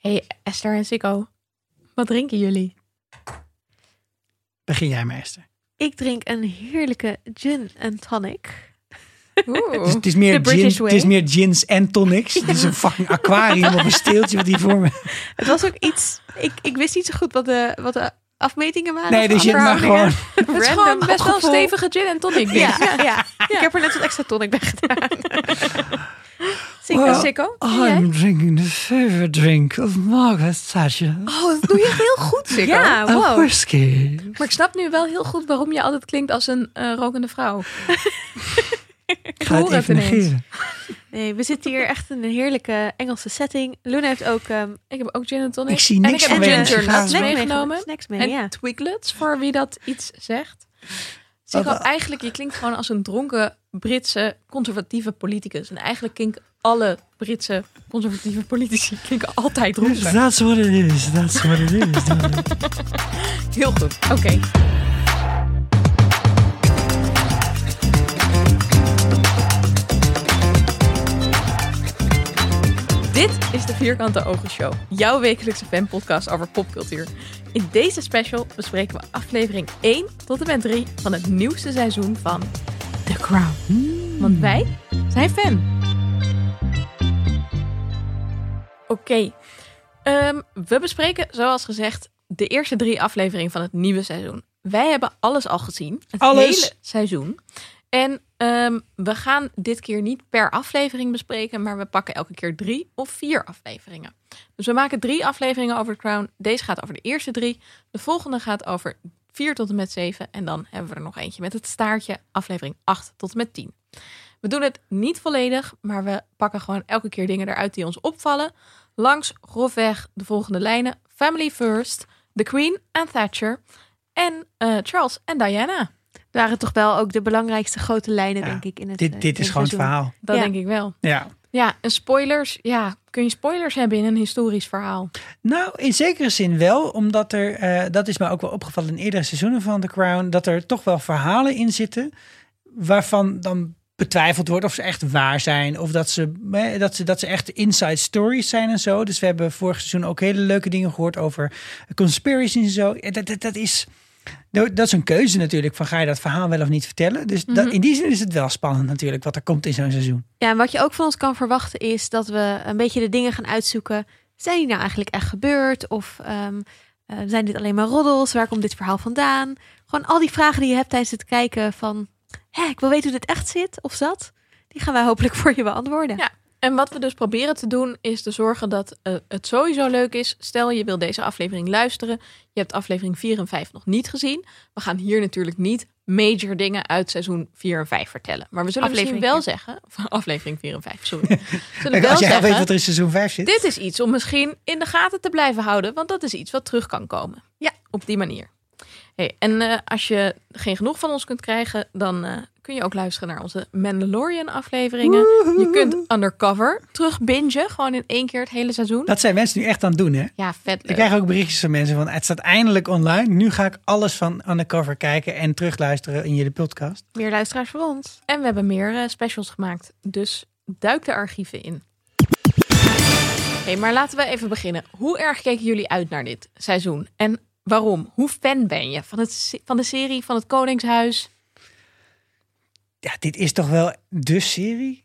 Hey Esther en Sikko, wat drinken jullie? Begin jij maar, Esther. Ik drink een heerlijke gin en tonic. Oeh. Dus het, is meer gin, het is meer gins en tonics. Het is een fucking aquarium op een steeltje wat die voor me... Het was ook iets. Ik, ik wist niet zo goed wat de, wat de afmetingen waren. Nee, of dus je verhoudingen. gewoon... Het is gewoon best wel stevige gin en tonic. Ja, ja, ja. Ik heb er net wat extra tonic bij gedaan. Sikko, Well, Sikko. en? I'm drinking the favorite drink of Margaret Thatcher. Oh, dat doe je heel goed, Sikko. Ja, wow. whisky. Maar ik snap nu wel heel goed waarom je altijd klinkt als een eh, rokende vrouw. Ik ga het hoor het even ineens. negeren. Nee, we zitten hier echt in een heerlijke Engelse setting. Luna heeft ook ehm Ik heb ook gin en tonic. Ik zie en niks ik heb ginger nuts meegenomen. Mee, En twiglets, voor wie dat iets zegt. Sikko, Wat- eigenlijk, je klinkt gewoon als een dronken Britse conservatieve politicus. En eigenlijk klinken alle Britse conservatieve politici klinken altijd dronken. That's what it is. That's what it is. Heel goed, oké. Dit is de Vierkante Ogen Show, jouw wekelijkse fanpodcast over popcultuur. In deze special bespreken we aflevering 1 tot en met 3 van het nieuwste seizoen van The Crown. Want wij zijn fan. Oké, Ehm, we bespreken, zoals gezegd, de eerste drie afleveringen van het nieuwe seizoen. Wij hebben alles al gezien, het Alles? hele seizoen. En ehm, we gaan dit keer niet per aflevering bespreken, maar we pakken elke keer drie of vier afleveringen. Dus we maken drie afleveringen over Crown. Deze gaat over de eerste drie. De volgende gaat over vier tot en met zeven. En dan hebben we er nog eentje met het staartje, aflevering 8 tot en met 10. We doen het niet volledig, maar we pakken gewoon elke keer dingen eruit die ons opvallen. Langs grofweg de volgende lijnen: Family First, The Queen en Thatcher en eh, Charles en Diana. Waren toch wel ook de belangrijkste grote lijnen, Ja, denk ik. In het, eh, Dit, dit is gewoon het verhaal. Dat Ja. denk ik wel. Ja. Ja, en spoilers. Ja, kun je spoilers hebben in een historisch verhaal? Nou, in zekere zin wel, omdat er, eh, dat is mij ook wel opgevallen in eerdere seizoenen van The Crown, dat er toch wel verhalen in zitten waarvan dan betwijfeld wordt of ze echt waar zijn of dat ze, eh, dat ze, dat ze echt inside stories zijn en zo. Dus we hebben vorig seizoen ook hele leuke dingen gehoord over conspiracies en zo. Eh, Dat, dat, dat is... Dat is een keuze natuurlijk, van ga je dat verhaal wel of niet vertellen. Dus dat, Mhm. in die zin is het wel spannend natuurlijk wat er komt in zo'n seizoen. Ja, en wat je ook van ons kan verwachten is dat we een beetje de dingen gaan uitzoeken. Zijn die nou eigenlijk echt gebeurd? Of ehm, eh, zijn dit alleen maar roddels? Waar komt dit verhaal vandaan? Gewoon al die vragen die je hebt tijdens het kijken van... Hé, ik wil weten hoe dit echt zit of zat. Die gaan wij hopelijk voor je beantwoorden. Ja. En wat we dus proberen te doen, is te zorgen dat eh, het sowieso leuk is. Stel, je wil deze aflevering luisteren. Je hebt aflevering 4 en 5 nog niet gezien. We gaan hier natuurlijk niet major dingen uit seizoen 4 en 5 vertellen. Maar we zullen Aflevering misschien wel zeggen... Of aflevering 4 en 5, sorry. Zullen wel als jij weet wat er in seizoen 5 zit. dit is iets om misschien in de gaten te blijven houden. Want dat is iets wat terug kan komen. Ja, op die manier. Hey, en eh, als je geen genoeg van ons kunt krijgen, dan eh, kun je ook luisteren naar onze Mandalorian afleveringen. Je kunt Undercover terug bingen, gewoon in één keer het hele seizoen. Dat zijn mensen nu echt aan het doen, hè? Ja, vet Ik krijg ook berichtjes van mensen van het staat eindelijk online. Nu ga ik alles van Undercover kijken en terugluisteren in jullie podcast. Meer luisteraars voor ons. En we hebben meer eh, specials gemaakt, dus duik de archieven in. Hey, maar laten we even beginnen. Hoe erg keken jullie uit naar dit seizoen? En waarom? Hoe fan ben je van, het, van de serie, van het Koningshuis? Ja, dit is toch wel de serie?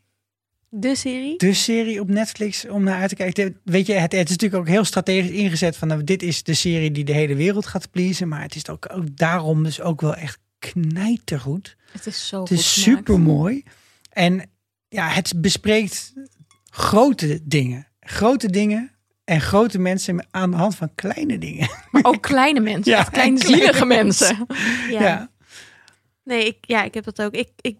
De serie. De serie op Netflix om naar uit te kijken. Weet je, het, het is natuurlijk ook heel strategisch ingezet van nou, dit is de serie die de hele wereld gaat pleasen. Maar het is ook, ook daarom dus ook wel echt knijtergoed. Het is zo Het is super mooi. En ja, het bespreekt grote dingen. Grote dingen en grote mensen aan de hand van kleine dingen. Maar ook kleine mensen, Ja, echt kleine mensen. mensen. Ja. ja. Nee, ik, ja, ik heb dat ook. Ik, ik,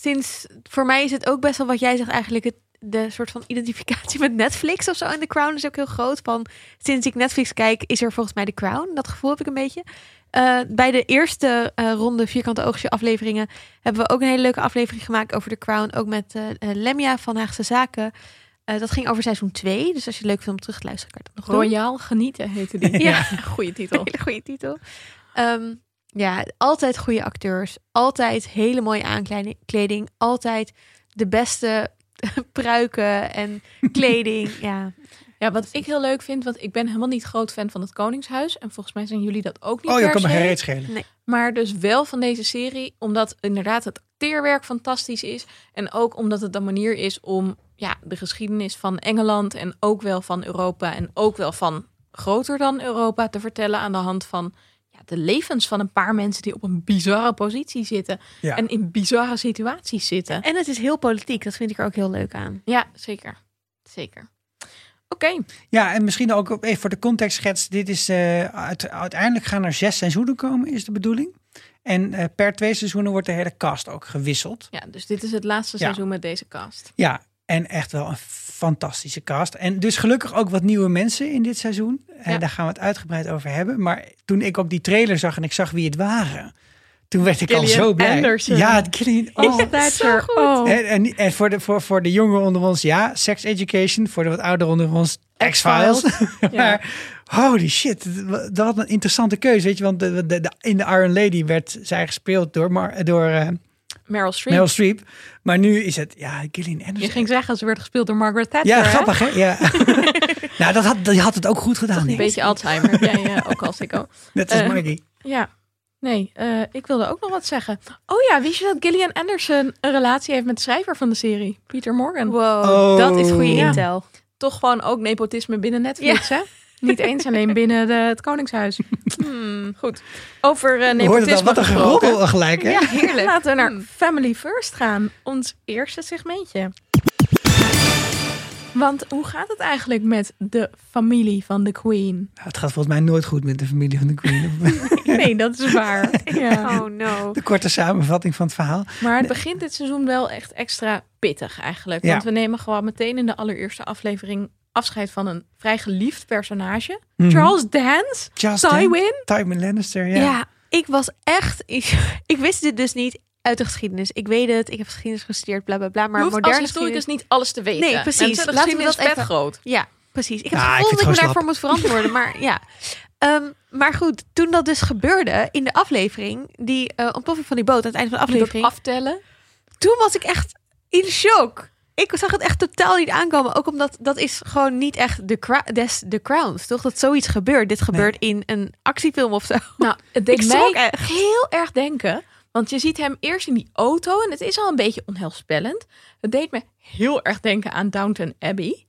sinds, voor mij is het ook best wel wat jij zegt eigenlijk, het, de soort van identificatie met Netflix of zo. En The Crown is ook heel groot. Van, sinds ik Netflix kijk, is er volgens mij The Crown. Dat gevoel heb ik een beetje. Eh, bij de eerste eh, ronde Vierkante Oogstje afleveringen hebben we ook een hele leuke aflevering gemaakt over The Crown. Ook met eh, Lemja van Haagse Zaken. Dat ging over seizoen 2. Dus als je het leuk vindt om terug te luisteren, kan je dat nog. Royaal genieten heette die. Ja. goede titel. Hele goede titel. Ehm, ja, altijd goede acteurs. Altijd hele mooie aankleding. Altijd de beste pruiken en kleding. ja. Ja, wat ik heel leuk vind, want ik ben helemaal niet groot fan van het Koningshuis. En volgens mij zijn jullie dat ook niet Oh, je per kan me geen schelen. Maar dus wel van deze serie, omdat inderdaad het acteerwerk fantastisch is. En ook omdat het een manier is om ja, de geschiedenis van Engeland en ook wel van Europa en ook wel van groter dan Europa te vertellen aan de hand van de levens van een paar mensen die op een bizarre positie zitten Ja. en in bizarre situaties zitten. En het is heel politiek. Dat vind ik er ook heel leuk aan. Ja, zeker. Zeker. Oké, Ja, en misschien ook op- even voor de contextschets. Dit is eh, uit- uiteindelijk gaan er zes seizoenen komen, is de bedoeling. En eh, per twee seizoenen wordt de hele cast ook gewisseld. ja, dus dit is het laatste Ja. seizoen met deze cast. Ja, en echt wel een fantastische cast. En dus gelukkig ook wat nieuwe mensen in dit seizoen. Eh, Ja. daar gaan we het uitgebreid over hebben. Maar toen ik ook die trailer zag en ik zag wie het waren, toen werd ik al zo blij. Anderson. Ja, Gillian. Oh. Is zo goed. Oh. En, en, en voor, de, voor, voor de jongeren onder ons, ja, sex education. Voor de wat ouderen onder ons, X-Files. Ja. maar holy shit, dat was een interessante keuze. Weet je, want de, de, de- in de Iron Lady werd zij gespeeld door, Mar, door eh, Meryl Streep. Meryl Streep. Maar nu is het, ja, Gillian Je Anderson. ging zeggen, ze werd gespeeld door Margaret Thatcher. Ja, grappig hè? Ja. nou, dat had, die had het ook goed gedaan. Een ik. beetje Alzheimer. heb jij eh, ook al, Sikko. Net als eh, Maggie. Ja. Nee, eh, ik wilde ook nog wat zeggen. Oh ja, wist je dat Gillian Anderson een relatie heeft met de schrijver van de serie? Peter Morgan. Wow, Oh. dat is goede Ja. intel. Toch gewoon ook nepotisme binnen Netflix, hè? Niet eens alleen binnen de, het Koningshuis. Hmm, goed. Over uh, nepotisme al, wat een geroddel gelijk hè? Ja, heerlijk. Laten we naar Hmm. Family First gaan. Ons eerste segmentje. Want hoe gaat het eigenlijk met de familie van de Queen? Nou, het gaat volgens mij nooit goed met de familie van de Queen. Nee, dat is waar. Ja. Oh no. de korte samenvatting van het verhaal. Maar het begint dit seizoen wel echt extra pittig eigenlijk. Ja. Want we nemen gewoon meteen in de allereerste aflevering afscheid van een vrij geliefd personage. Mhm. Charles Dance, Just Dan- Tywin. Tywin Lannister, ja. Ja. ik was echt... Ik, ik wist dit dus niet uit de geschiedenis. Ik weet het, ik heb geschiedenis gestudeerd, bla bla bla. Maar als moderne historicus geschiedenis... niet alles te weten. Nee, precies. Mensen, de Laten we geschiedenis dat even- groot. Ja, precies. Ik heb Ja, het gevoel dat ik me daarvoor moet verantwoorden. Maar ja. Ehm, maar goed, toen dat dus gebeurde in de aflevering, die eh ontploffing van die boot aan het einde van de Dat aflevering, aftellen. toen was ik echt in shock. Ik zag het echt totaal niet aankomen. Ook omdat dat is gewoon niet echt de, des, de crowns, toch? Dat zoiets gebeurt. Dit gebeurt in een actiefilm of zo. Nou, het deed Ik mij echt. heel erg denken. Want je ziet hem eerst in die auto en het is al een beetje onheilspellend. Het deed me heel erg denken aan Downton Abbey.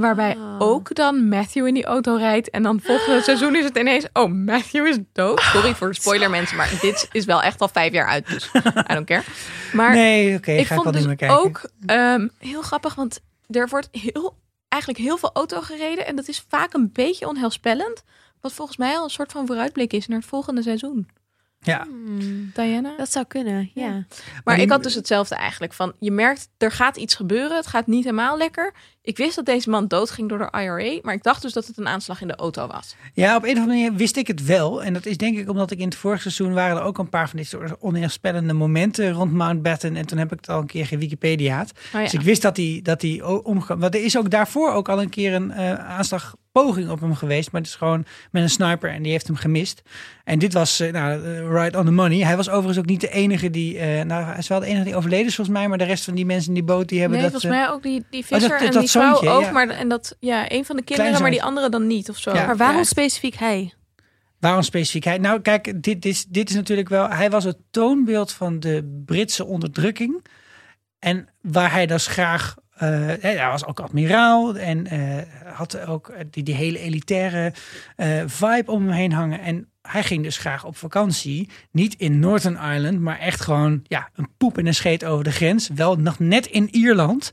Waarbij Oh. ook dan Matthew in die auto rijdt. En dan volgende seizoen is het ineens... Oh, Matthew is dood. Sorry voor de spoiler mensen. Maar dit is wel echt al vijf jaar uit. Dus I don't care. Maar Nee, oké, ik ga ik vond wel dus niet meer kijken. ook ehm, heel grappig. Want er wordt heel, eigenlijk heel veel auto gereden. En dat is vaak een beetje onheilspellend. Wat volgens mij al een soort van vooruitblik is naar het volgende seizoen. Ja, Diana? Dat zou kunnen, ja. Maar Maar die- ik had dus hetzelfde eigenlijk. Van, je merkt, er gaat iets gebeuren. Het gaat niet helemaal lekker. Ik wist dat deze man doodging door de IRA. Maar ik dacht dus dat het een aanslag in de auto was. Ja, op een of andere manier wist ik het wel. En dat is denk ik omdat ik in het vorige seizoen waren er ook een paar van dit soort onheilspellende momenten rond Mountbatten. En toen heb ik het al een keer gewikipediaat. Oh ja. Dus ik wist dat hij dat hij omgaan. Want er is ook daarvoor ook al een keer een eh, aanslagpoging op hem geweest. Maar het is gewoon met een sniper en die heeft hem gemist. En dit was eh, nou, eh, right on the money. Hij was overigens ook niet de enige die. eh, nou, hij is wel de enige die overleden is volgens mij. Maar de rest van die mensen in die boot die hebben Nee, dat. volgens mij ook die, die dat- visser dat en die vrouw zoontje, ook. ja. Maar, en dat, ja, een van de kinderen, maar die andere dan niet of zo. Ja. Maar waarom Ja. specifiek hij? Waarom specifiek hij? Nou, kijk, dit is, dit is natuurlijk wel. Hij was het toonbeeld van de Britse onderdrukking. En waar hij dus graag. Eh, hij was ook admiraal en eh, had ook die, die hele elitaire vibe om hem heen hangen. En hij ging dus graag op vakantie. Niet in Northern Ireland, maar echt gewoon ja, een poep en een scheet over de grens. Wel nog net in Ierland.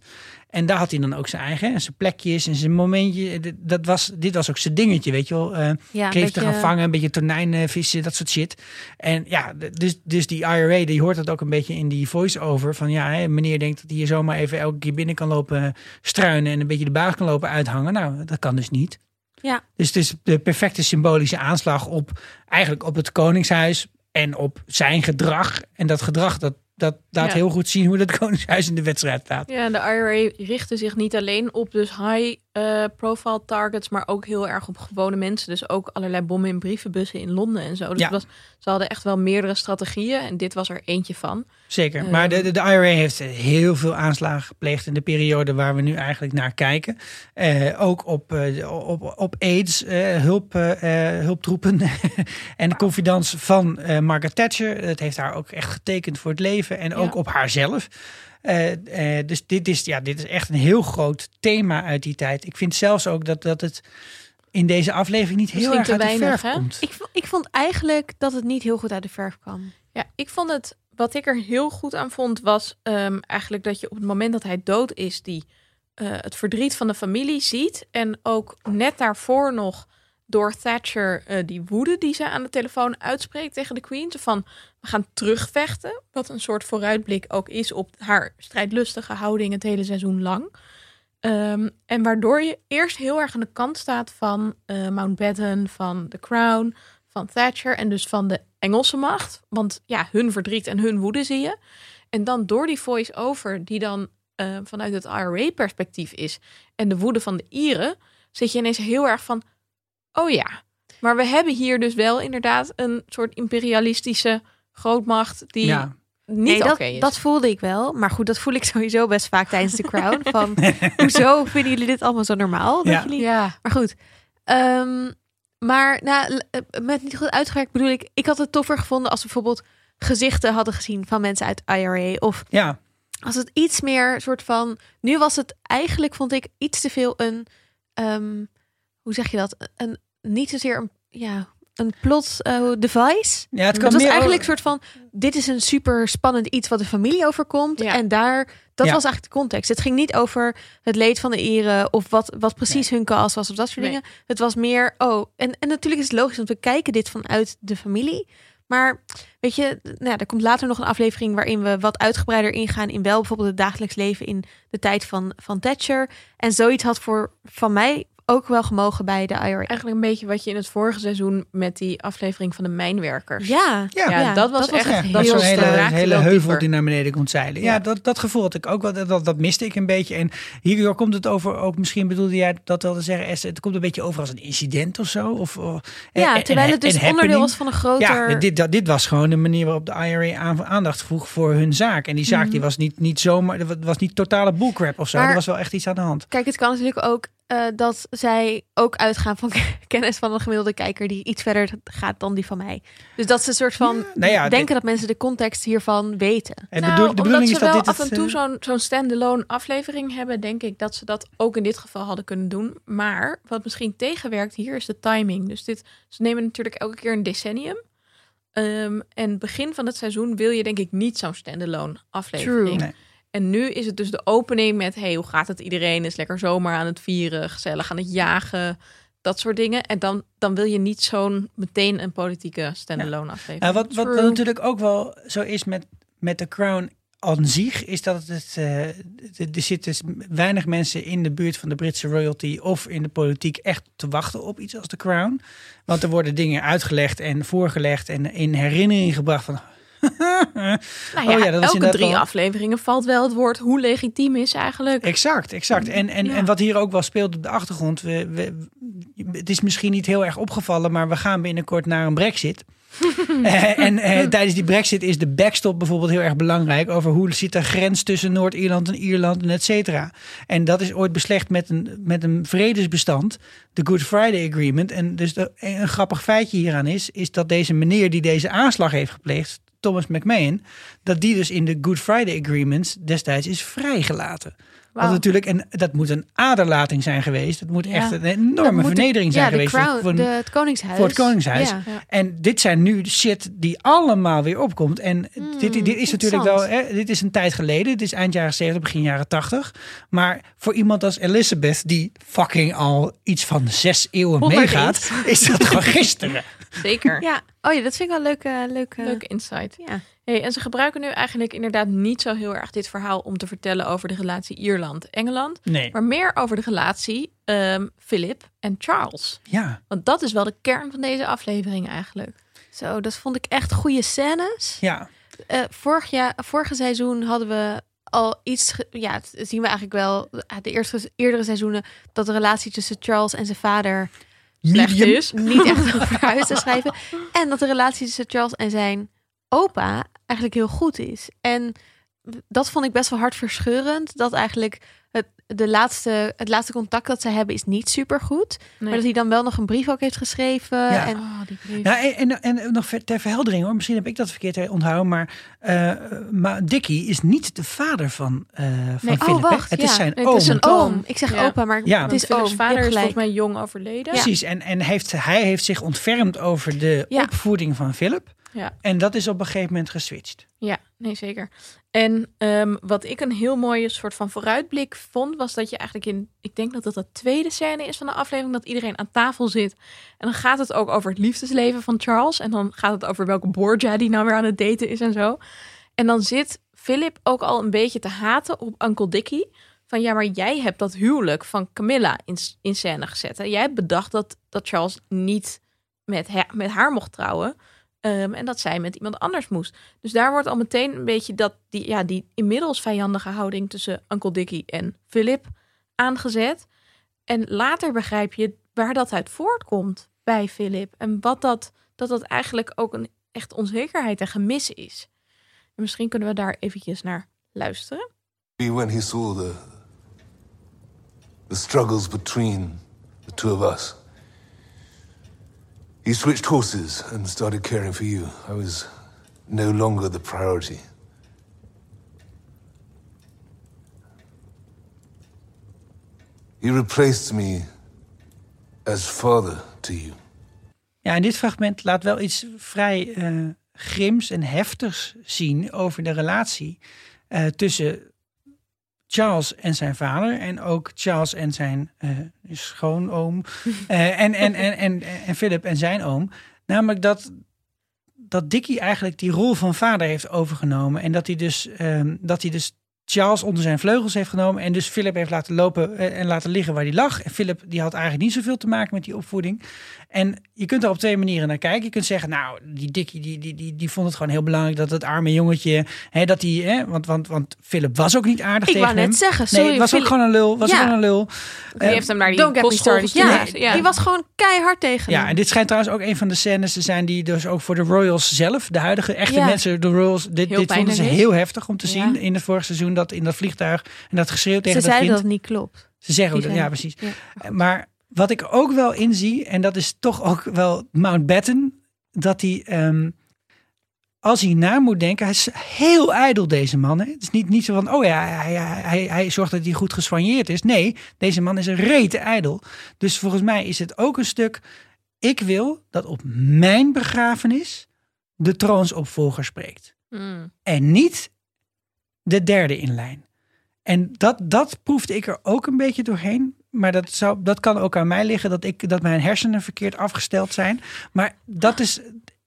En daar had hij dan ook zijn eigen, en zijn plekjes en zijn momentje. Dit- Dat was, dit was ook zijn dingetje, weet je wel. Eh, Ja, beetje- gaan vangen, een beetje tonijn vissen, dat soort shit. En ja, dus, dus die IRA, die hoort dat ook een beetje in die voice-over. Van ja, hè, meneer denkt dat hij hier zomaar even elke keer binnen kan lopen struinen en een beetje de baas kan lopen uithangen. Nou, dat kan dus niet. Ja. Dus het is de perfecte symbolische aanslag op eigenlijk op het koningshuis en op zijn gedrag. En dat gedrag, dat dat laat Ja. heel goed zien hoe dat Koningshuis in de wedstrijd staat. Ja, de IRA richtte zich niet alleen op dus high-profile targets, maar ook heel erg op gewone mensen. Dus ook allerlei bommen in brievenbussen in Londen en zo. Dus Ja. was, ze hadden echt wel meerdere strategieën en dit was er eentje van. Zeker. Ehm. Maar de, de, de IRA heeft heel veel aanslagen gepleegd in de periode waar we nu eigenlijk naar kijken. Eh, ook op, eh, op, op AIDS, eh, hulp, eh, eh, hulptroepen en de confidence van eh, Margaret Thatcher. Het heeft haar ook echt getekend voor het leven en ook Ja. op haarzelf. Eh, eh, dus dit is, ja, dit is echt een heel groot thema uit die tijd. Ik vind zelfs ook dat, dat het in deze aflevering niet heel Misschien erg te uit de weinig, verf hè? komt. Ik, ik vond eigenlijk dat het niet heel goed uit de verf kwam. Ja, ik vond het, wat ik er heel goed aan vond, was ehm, eigenlijk dat je op het moment dat hij dood is, die eh, het verdriet van de familie ziet. En ook net daarvoor nog door Thatcher eh, die woede die ze aan de telefoon uitspreekt tegen de Queen. Van, we gaan terugvechten. Wat een soort vooruitblik ook is op haar strijdlustige houding het hele seizoen lang. Ehm, en waardoor je eerst heel erg aan de kant staat van eh, Mountbatten, van The Crown, van Thatcher en dus van de Engelse macht. Want ja, hun verdriet en hun woede zie je. En dan door die voice-over, die dan eh, vanuit het IRA-perspectief is, en de woede van de Ieren, zit je ineens heel erg van: oh ja, maar we hebben hier dus wel inderdaad een soort imperialistische grootmacht die Ja. niet Nee, oké dat, is. dat voelde ik wel. Maar goed, dat voel ik sowieso best vaak tijdens de Crown. Van, hoezo vinden jullie dit allemaal zo normaal? Dat Ja. jullie... ja, Maar goed. Ehm, maar nou, eh, met niet goed uitgewerkt bedoel ik... Ik had het toffer gevonden als we bijvoorbeeld gezichten hadden gezien van mensen uit IRA. Of Ja, als het iets meer soort van... Nu was het eigenlijk, vond ik, iets te veel een... ehm, hoe zeg je dat? Een, niet zozeer een, ja, een plot eh, device. ja het kan Het was meer eigenlijk een soort van: dit is een super spannend iets wat de familie overkomt. Ja. En daar, dat Ja. was eigenlijk de context. Het ging niet over het leed van de Ieren of wat, wat precies hun cast was of dat soort Nee. dingen. Het was meer, oh, en, en natuurlijk is het logisch, want we kijken dit vanuit de familie. Maar weet je, nou, ja, er komt later nog een aflevering waarin we wat uitgebreider ingaan in wel bijvoorbeeld het dagelijks leven in de tijd van, van Thatcher. En zoiets had voor van mij ook wel gemogen bij de IRA. eigenlijk een beetje wat je in het vorige seizoen met die aflevering van de mijnwerkers. Ja, Ja. Ja, dat was echt- Ja, dat zo'n hele, hele heuvel dieper. die naar beneden komt zeilen. Ja, Ja. dat, dat gevoel had ik ook wel. Dat, dat miste ik een beetje. En hierdoor komt het over, ook misschien bedoelde jij dat wel te zeggen, Esther, het komt een beetje over als een incident of zo. Of, of- ja en- terwijl het dus en onderdeel happening. was van een groter... Ja, dit, dat, dit was gewoon de manier waarop de IRA aan- aandacht vroeg voor hun zaak. En die zaak die was niet, niet zomaar, dat was niet totale bullcrap of zo. Maar- er was wel echt iets aan de hand. Kijk, het kan natuurlijk ook eh, dat zij ook uitgaan van kennis van een gemiddelde kijker die iets verder gaat dan die van mij. Dus dat ze een soort van nou ja, denken dat mensen de context hiervan weten. En nou, bedoel- de bedoeling omdat is ze dat wel dit af en toe eh, zo'n zo'n standalone aflevering hebben, denk ik dat ze dat ook in dit geval hadden kunnen doen. Maar wat misschien tegenwerkt hier is de timing. Dus dit, ze nemen natuurlijk elke keer een decennium. Ehm, en begin van het seizoen wil je denk ik niet zo'n standalone aflevering. True. Nee. En nu is het dus de opening met, hey, hoe gaat het? Iedereen is lekker zomaar aan het vieren, gezellig aan het jagen, dat soort dingen. En dan, dan wil je niet zo'n meteen een politieke standalone aflevering. Nou, wat, wat, natuurlijk ook wel zo is met, met The Crown aan zich, is dat het, eh, er er zitten weinig mensen in de buurt van de Britse royalty of in de politiek echt te wachten op iets als The Crown. Want er worden dingen uitgelegd en voorgelegd en in herinnering gebracht van... Nou ja, Oh ja, dat elke drie wel- afleveringen valt wel het woord hoe legitiem is eigenlijk. Exact, exact. En, en, Ja. en wat hier ook wel speelt op de achtergrond. We, we, het is misschien niet heel erg opgevallen, maar we gaan binnenkort naar een brexit. Eh, en eh, tijdens die brexit is de backstop bijvoorbeeld heel erg belangrijk. Over hoe zit de grens tussen Noord-Ierland en Ierland en et cetera. En dat is ooit beslecht met een, met een vredesbestand. De Good Friday Agreement. En dus de, een grappig feitje hieraan is, is dat deze meneer die deze aanslag heeft gepleegd, Thomas McMahon, dat die dus in de Good Friday Agreements destijds is vrijgelaten. Wauw. natuurlijk, en dat moet een aderlating zijn geweest. Dat moet Ja. echt een enorme de- vernedering zijn ja, geweest. voor- crown, voor een- de, het Koningshuis. voor het Koningshuis. Ja. En dit zijn nu shit die allemaal weer opkomt. En Hmm, dit, dit is natuurlijk wel, hè, dit is een tijd geleden. Dit is eind jaren 70, begin jaren 80. Maar voor iemand als Elizabeth, die fucking al iets van zes eeuwen Honderd meegaat, is dat gewoon gisteren. Zeker. Ja, oh ja, dat vind ik wel leuk. eh, leuk eh, Leuke insight. Ja. Hey, en ze gebruiken nu eigenlijk inderdaad niet zo heel erg dit verhaal om te vertellen over de relatie Ierland-Engeland, Nee. maar meer over de relatie ehm, Philip en Charles. Ja, Want dat is wel de kern van deze aflevering eigenlijk. Zo, dat vond ik echt goede scènes. ja. eh, vorig jaar, vorige seizoen hadden we al iets. Ja, zien we eigenlijk wel. eh, De eerste, eerdere seizoenen. dat de relatie tussen Charles en zijn vader. Slecht is. niet echt over huis te schrijven. En dat de relatie tussen Charles en zijn opa eigenlijk heel goed is. En dat vond ik best wel hartverscheurend. Dat eigenlijk het, de laatste, het laatste contact dat ze hebben is niet super goed. Maar dat hij dan wel nog een brief ook heeft geschreven. Ja. En Oh, die brief. Ja, en, en, en nog ter verheldering hoor, misschien heb ik dat verkeerd onthouden, maar, eh maar Dickie is niet de vader van, eh van Nee, oh, Philip. hè? wacht, het ja. is zijn Het oom. is een oom. Ik zeg Ja. opa, maar Ja. het is Philip's oom. vader is volgens mij jong overleden. Precies, en, en heeft, hij heeft zich ontfermd over de Ja. opvoeding van Philip. Ja. En dat is op een gegeven moment geswitcht. Ja, nee, zeker. En ehm, wat ik een heel mooie soort van vooruitblik vond, was dat je eigenlijk in, ik denk dat dat de tweede scène is van de aflevering, dat iedereen aan tafel zit. En dan gaat het ook over het liefdesleven van Charles. En dan gaat het over welke Borgia die nou weer aan het daten is en zo. En dan zit Philip ook al een beetje te haten op Uncle Dickie. Van ja, maar jij hebt dat huwelijk van Camilla in, in scène gezet. Hè? Jij hebt bedacht dat, dat Charles niet met, met haar mocht trouwen. Ehm, en dat zij met iemand anders moest. Dus daar wordt al meteen een beetje dat die, ja, die inmiddels vijandige houding tussen Uncle Dickie en Philip aangezet. En later begrijp je waar dat uit voortkomt bij Philip. En wat dat, dat dat eigenlijk ook een echt onzekerheid en gemis is. En misschien kunnen we daar eventjes naar luisteren. When he saw the the struggles between the two of us, he switched horses and started caring for you. I was no longer the priority. He replaced me as father to you. Ja, en dit fragment laat wel iets vrij eh, grims en heftigs zien over de relatie eh, tussen Charles en zijn vader en ook Charles en zijn eh, schoonoom eh, en, en, en, en, en Philip en zijn oom. Namelijk dat, dat Dickie eigenlijk die rol van vader heeft overgenomen en dat hij dus, ehm, dat hij dus Charles onder zijn vleugels heeft genomen en dus Philip heeft laten lopen eh, en laten liggen waar hij lag. En Philip die had eigenlijk niet zoveel te maken met die opvoeding. En je kunt er op twee manieren naar kijken. Je kunt zeggen, nou, die Dickie die, die, die, die vond het gewoon heel belangrijk dat het arme jongetje, hè, dat hij, hè, want, want, want Philip was ook niet aardig Ik tegen wou hem. net zeggen, sorry. nee, was Philip- ook gewoon een lul. Was Ja. ook gewoon een lul. Die Eh, heeft hem naar die kostschool. Ja, gestuurd. die was gewoon keihard tegen Ja, hem. en dit schijnt trouwens ook een van de scènes te zijn die dus ook voor de Royals zelf, de huidige echte Ja. mensen, de Royals, dit, dit vonden ze is. heel heftig om te Ja. zien in het vorige seizoen dat in dat vliegtuig en dat geschreeuw tegen Ze dat zeiden kind. dat het niet klopt. Ze zeggen ook dat, ja precies. Ja. Maar wat ik ook wel inzie, en dat is toch ook wel Mountbatten, dat hij, ehm, als hij na moet denken, hij is heel ijdel deze man. Hè? Het is niet, niet zo van, oh ja, hij, hij, zorgt dat hij goed gesoigneerd is. Nee, deze man is een rete ijdel. Dus volgens mij is het ook een stuk, ik wil dat op mijn begrafenis de troonsopvolger spreekt. Hmm. En niet de derde in lijn. En dat, dat proefde ik er ook een beetje doorheen. Maar dat, zou, dat kan ook aan mij liggen dat, ik, dat mijn hersenen verkeerd afgesteld zijn. Maar dat, is,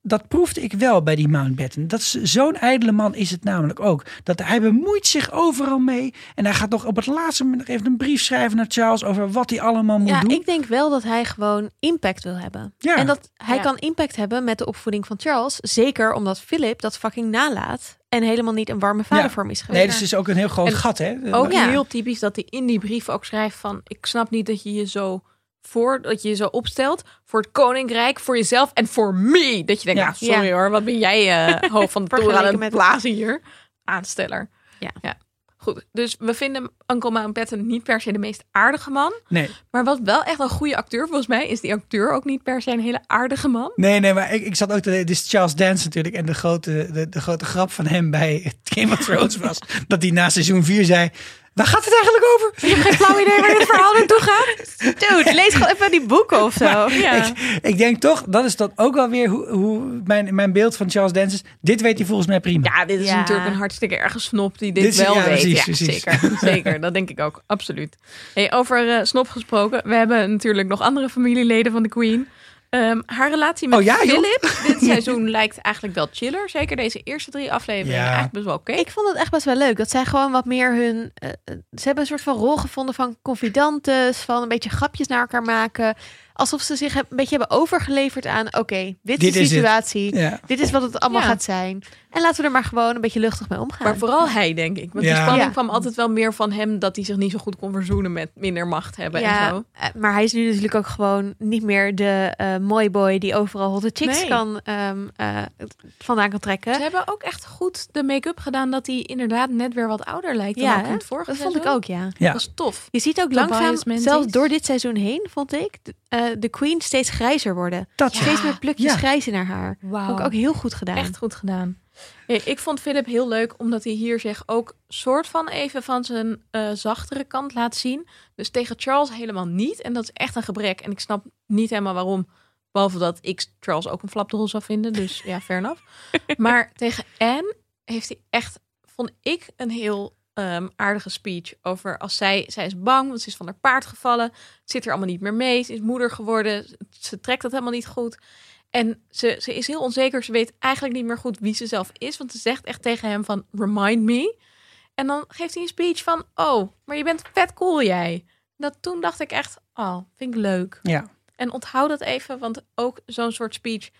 dat proefde ik wel bij die Mountbatten. Dat is Zo'n ijdele man is het namelijk ook. Dat hij bemoeit zich overal mee. En hij gaat nog op het laatste moment nog even een brief schrijven naar Charles over wat hij allemaal moet Ja, doen. ik denk wel dat hij gewoon impact wil hebben. Ja. En dat hij Ja. kan impact hebben met de opvoeding van Charles. Zeker omdat Philip dat fucking nalaat. En helemaal niet een warme vader Ja. voor hem is geweest. Nee, dus het is ook een heel groot En gat, hè? Ook Ja. heel typisch dat hij in die brief ook schrijft van... ik snap niet dat je je zo voor dat je je zo opstelt voor het koninkrijk, voor jezelf en voor me. Dat je denkt, Ja. nou, sorry Ja. hoor, wat ben jij eh, hoofd van de toer aan het blazen hier? Aansteller. Ja. ja. Goed, dus we vinden Uncle Mountbatten niet per se de meest aardige man. Nee. Maar wat wel echt een goede acteur volgens mij is die acteur ook niet per se een hele aardige man. Nee, nee, maar ik, ik zat ook te Dit is Charles Dance natuurlijk. En de grote, de, de grote grap van hem bij Game of Thrones was dat hij na seizoen 4 zei. Waar gaat het eigenlijk over? Ik heb geen flauw idee waar dit verhaal naartoe gaat. Dude, lees gewoon even die boeken of zo. Ja. Ik, ik denk toch, dat is dan ook wel weer hoe, hoe mijn, mijn beeld van Charles Dance is. Dit weet hij volgens mij prima. Ja, dit is Ja. natuurlijk een hartstikke erge snop die dit, wel ja, weet. precies, ja, precies. zeker. Zeker, dat denk ik ook. Absoluut. Hey, over eh, snop gesproken. We hebben natuurlijk nog andere familieleden van de Queen. Ehm, haar relatie met Oh ja? Philip dit seizoen lijkt eigenlijk wel chiller. Zeker deze eerste drie afleveringen. Ja. Eigenlijk best wel oké. Ik vond het echt best wel leuk. Dat zij gewoon wat meer hun... eh, eh, ze hebben een soort van rol gevonden van confidantes. Van een beetje grapjes naar elkaar maken. Alsof ze zich een beetje hebben overgeleverd aan... oké, dit, Dit is de is situatie. Ja. Dit is wat het allemaal Ja. gaat zijn. En laten we er maar gewoon een beetje luchtig mee omgaan. Maar vooral hij, denk ik. Want Ja. die spanning Ja. kwam altijd wel meer van hem... dat hij zich niet zo goed kon verzoenen met minder macht hebben en zo. eh, maar hij is nu natuurlijk ook gewoon niet meer de eh mooi boy die overal hotte chicks Nee. kan ehm, eh, vandaan kan trekken. Ze hebben ook echt goed de make-up gedaan... dat hij inderdaad net weer wat ouder lijkt dan Ja, vorige Dat vond ik ook, ja. Ja. Dat is tof. Je ziet ook langzaam, zelfs door dit seizoen heen, vond ik, eh, de queen steeds grijzer worden. Dat Ja. Steeds meer plukjes Ja. grijs in haar haar. Wauw. Vond ik ook heel goed gedaan. Echt goed gedaan. Ja, Ik vond Philip heel leuk, omdat hij hier zich ook soort van even van zijn eh, zachtere kant laat zien. Dus tegen Charles helemaal niet. En dat is echt een gebrek. En ik snap niet helemaal waarom. Behalve dat ik Charles ook een flapdrol zou vinden. Dus ja, fair enough. Maar tegen Anne heeft hij echt, vond ik, een heel ehm, aardige speech over als zij, zij is bang, want ze is van haar paard gevallen. Het zit er allemaal niet meer mee. Ze is moeder geworden. Ze trekt dat helemaal niet goed. En ze, ze is heel onzeker. Ze weet eigenlijk niet meer goed wie ze zelf is. Want ze zegt echt tegen hem van, remind me. En dan geeft hij een speech van, oh, maar je bent vet cool jij. Dat toen dacht ik echt, oh, vind ik leuk. Ja. En onthoud dat even, want ook zo'n soort speech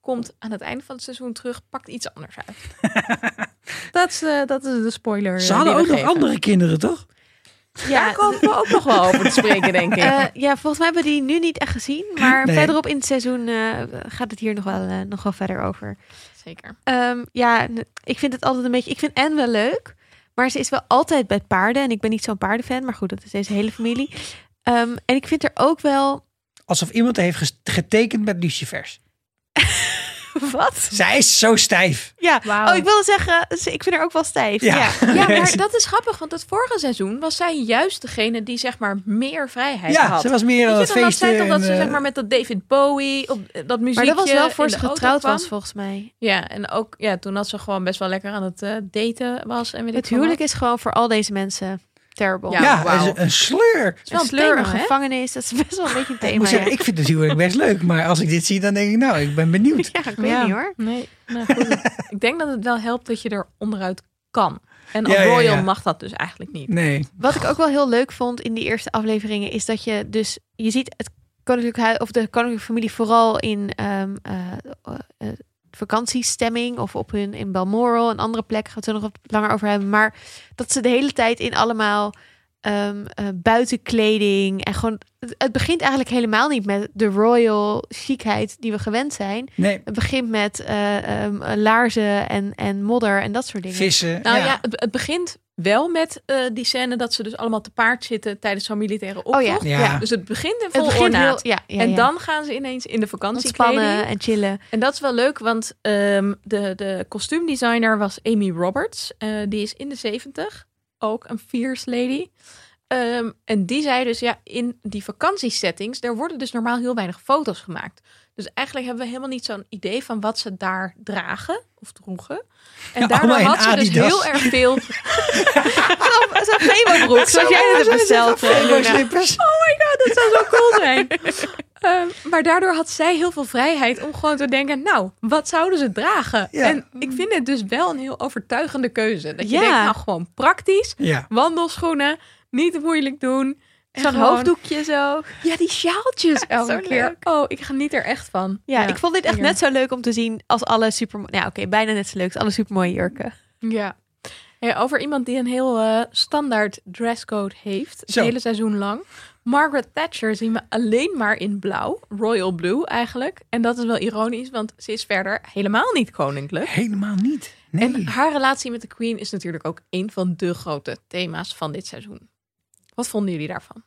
komt aan het einde van het seizoen terug, pakt iets anders uit. dat, is, eh, dat is de spoiler. Ze eh, hadden ook nog andere kinderen, toch? Daar Ja, komen we ook nog wel over te spreken, denk ik. eh, ja, volgens mij hebben we die nu niet echt gezien. Maar Nee. verderop in het seizoen eh, gaat het hier nog wel, nog wel verder over. Zeker. Ehm, ja, ik vind het altijd een beetje... Ik vind Anne wel leuk. Maar ze is wel altijd bij paarden. En ik ben niet zo'n paardenfan. Maar goed, dat is deze hele familie. Ehm, en ik vind er ook wel... Alsof iemand heeft getekend met lucifers. Wat? Zij is zo stijf. Ja, Wauw. oh, ik wilde zeggen, ze- ik vind haar ook wel stijf. Ja. Ja. Ja, maar dat is grappig, want het vorige seizoen was zij juist degene die zeg maar meer vrijheid Ja, had. ze was meer aan het had feesten. zij toch dat ze eh, zeg maar met dat David Bowie op eh, dat muziekje Maar dat was wel voor in ze de auto getrouwd was, volgens mij. Ja, en ook ja, toen dat ze gewoon best wel lekker aan het eh, daten was en weet Het ik veel huwelijk wat. is gewoon voor al deze mensen terrible. Ja, een, een sleur. Het is wel Een een sleur, een gevangenis, dat is best wel een beetje een Ik thema. moet zeggen, ja. ik vind het huwelijk best leuk. Maar als ik dit zie, dan denk ik, nou, ik ben benieuwd. Ja, ik weet Ja. niet hoor. Nee, nou goed. ik denk dat het wel helpt dat je er onderuit kan. En Ja, Royal ja. mag dat dus eigenlijk niet. Nee. Wat ik ook wel heel leuk vond in die eerste afleveringen is dat je dus je ziet het koninklijk huis of de koninklijke familie vooral in ehm, eh, eh, vakantiestemming of op hun in Balmoral, een andere plek, gaat het er nog wat langer over hebben. Maar dat ze de hele tijd in allemaal ehm, eh, buitenkleding en gewoon het, het begint eigenlijk helemaal niet met de royal chicheid die we gewend zijn. Nee, Het begint met eh, ehm, laarzen en, en modder en dat soort dingen. vissen. Nou ja, ja. het, het begint wel met eh, die scène dat ze dus allemaal te paard zitten tijdens zo'n militaire optocht. Oh ja, Ja. ja. Dus het begint in vol begint ornaat. ja, ja, en ja. dan gaan ze ineens in de vakantie ontspannen en chillen. En dat is wel leuk, want ehm, de, de kostuumdesigner was Amy Roberts. Eh, die is in de 70, ook een fierce lady. Ehm, en die zei dus, ja, in die vakantiesettings, daar worden dus normaal heel weinig foto's gemaakt. Dus eigenlijk hebben we helemaal niet zo'n idee van wat ze daar dragen of droegen. En Ja, daardoor had ze dus heel erg veel... Zo'n Febo-broek, zoals jij dat hebt besteld. eh, Luna. slippers. dat zou zo cool zijn. Ehm, maar daardoor had zij heel veel vrijheid om gewoon te denken, nou, wat zouden ze dragen? Ja. En ik vind het dus wel een heel overtuigende keuze. Dat je Ja. denkt, nou, gewoon praktisch, wandelschoenen, niet moeilijk doen. Zo'n gewoon- hoofddoekje zo. Ja, die sjaaltjes elke Zo keer. leuk. Oh, ik geniet er echt van. Ja, ik vond dit echt lekker. net zo leuk om te zien als alle super... Ja, oké, bijna net zo leuk als alle supermooie jurken. Ja. Hey, over iemand die een heel eh, standaard dresscode heeft, het hele seizoen lang. Margaret Thatcher zien we alleen maar in blauw, royal blue eigenlijk. En dat is wel ironisch, want ze is verder helemaal niet koninklijk. Helemaal niet. Nee. En haar relatie met de Queen is natuurlijk ook een van de grote thema's van dit seizoen. Wat vonden jullie daarvan?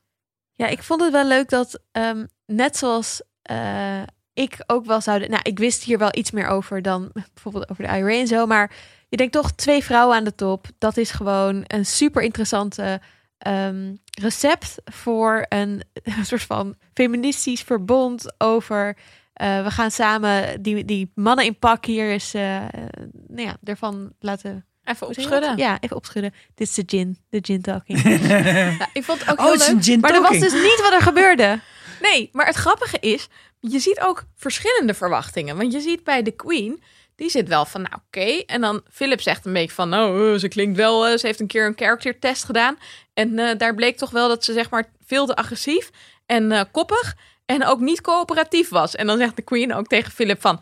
Ja, ik vond het wel leuk dat, ehm, net zoals eh, ik ook wel zou... Nou, ik wist hier wel iets meer over dan bijvoorbeeld over de IRA en zo. Maar je denkt toch twee vrouwen aan de top. Dat is gewoon een super interessante ehm, recept voor een, soort van feministisch verbond over... eh, we gaan samen die, die mannen in pak hier eh, eh, nou ja, ervan laten Even opschudden. Ja, even opschudden. Dit is de gin, de gin talking. Ja, ik vond het ook oh, heel het is leuk. een gin maar dat was dus niet wat er gebeurde. Nee, maar het grappige is, je ziet ook verschillende verwachtingen. Want je ziet bij de Queen, die zit wel van, nou oké. En dan Philip zegt een beetje van, nou, eh, ze klinkt wel, eh, ze heeft een keer een character test gedaan. En eh, daar bleek toch wel dat ze zeg maar veel te agressief en eh, koppig. En ook niet coöperatief was. En dan zegt de queen ook tegen Philip van...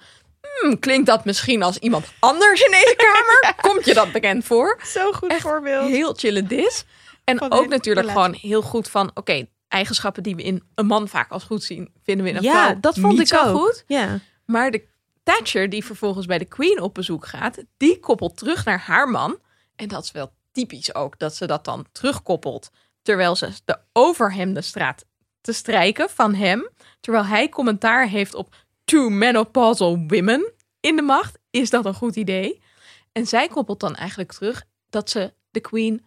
"Hmm, klinkt dat misschien als iemand anders in deze kamer? Komt je dat bekend voor? Zo goed Echt voorbeeld. Heel chille dis. En Van ook natuurlijk relatie. gewoon heel goed van... Oké, eigenschappen die we in een man vaak als goed zien... vinden we in een Ja, vrouw dat vond niet ik zo ook. goed. Ja. Maar de Thatcher, die vervolgens bij de Queen op bezoek gaat, die koppelt terug naar haar man. En dat is wel typisch ook, dat ze dat dan terugkoppelt. Terwijl ze de overhemden straat te strijken van hem. Terwijl hij commentaar heeft op two menopausal women in de macht. Is dat een goed idee? En zij koppelt dan eigenlijk terug dat ze de Queen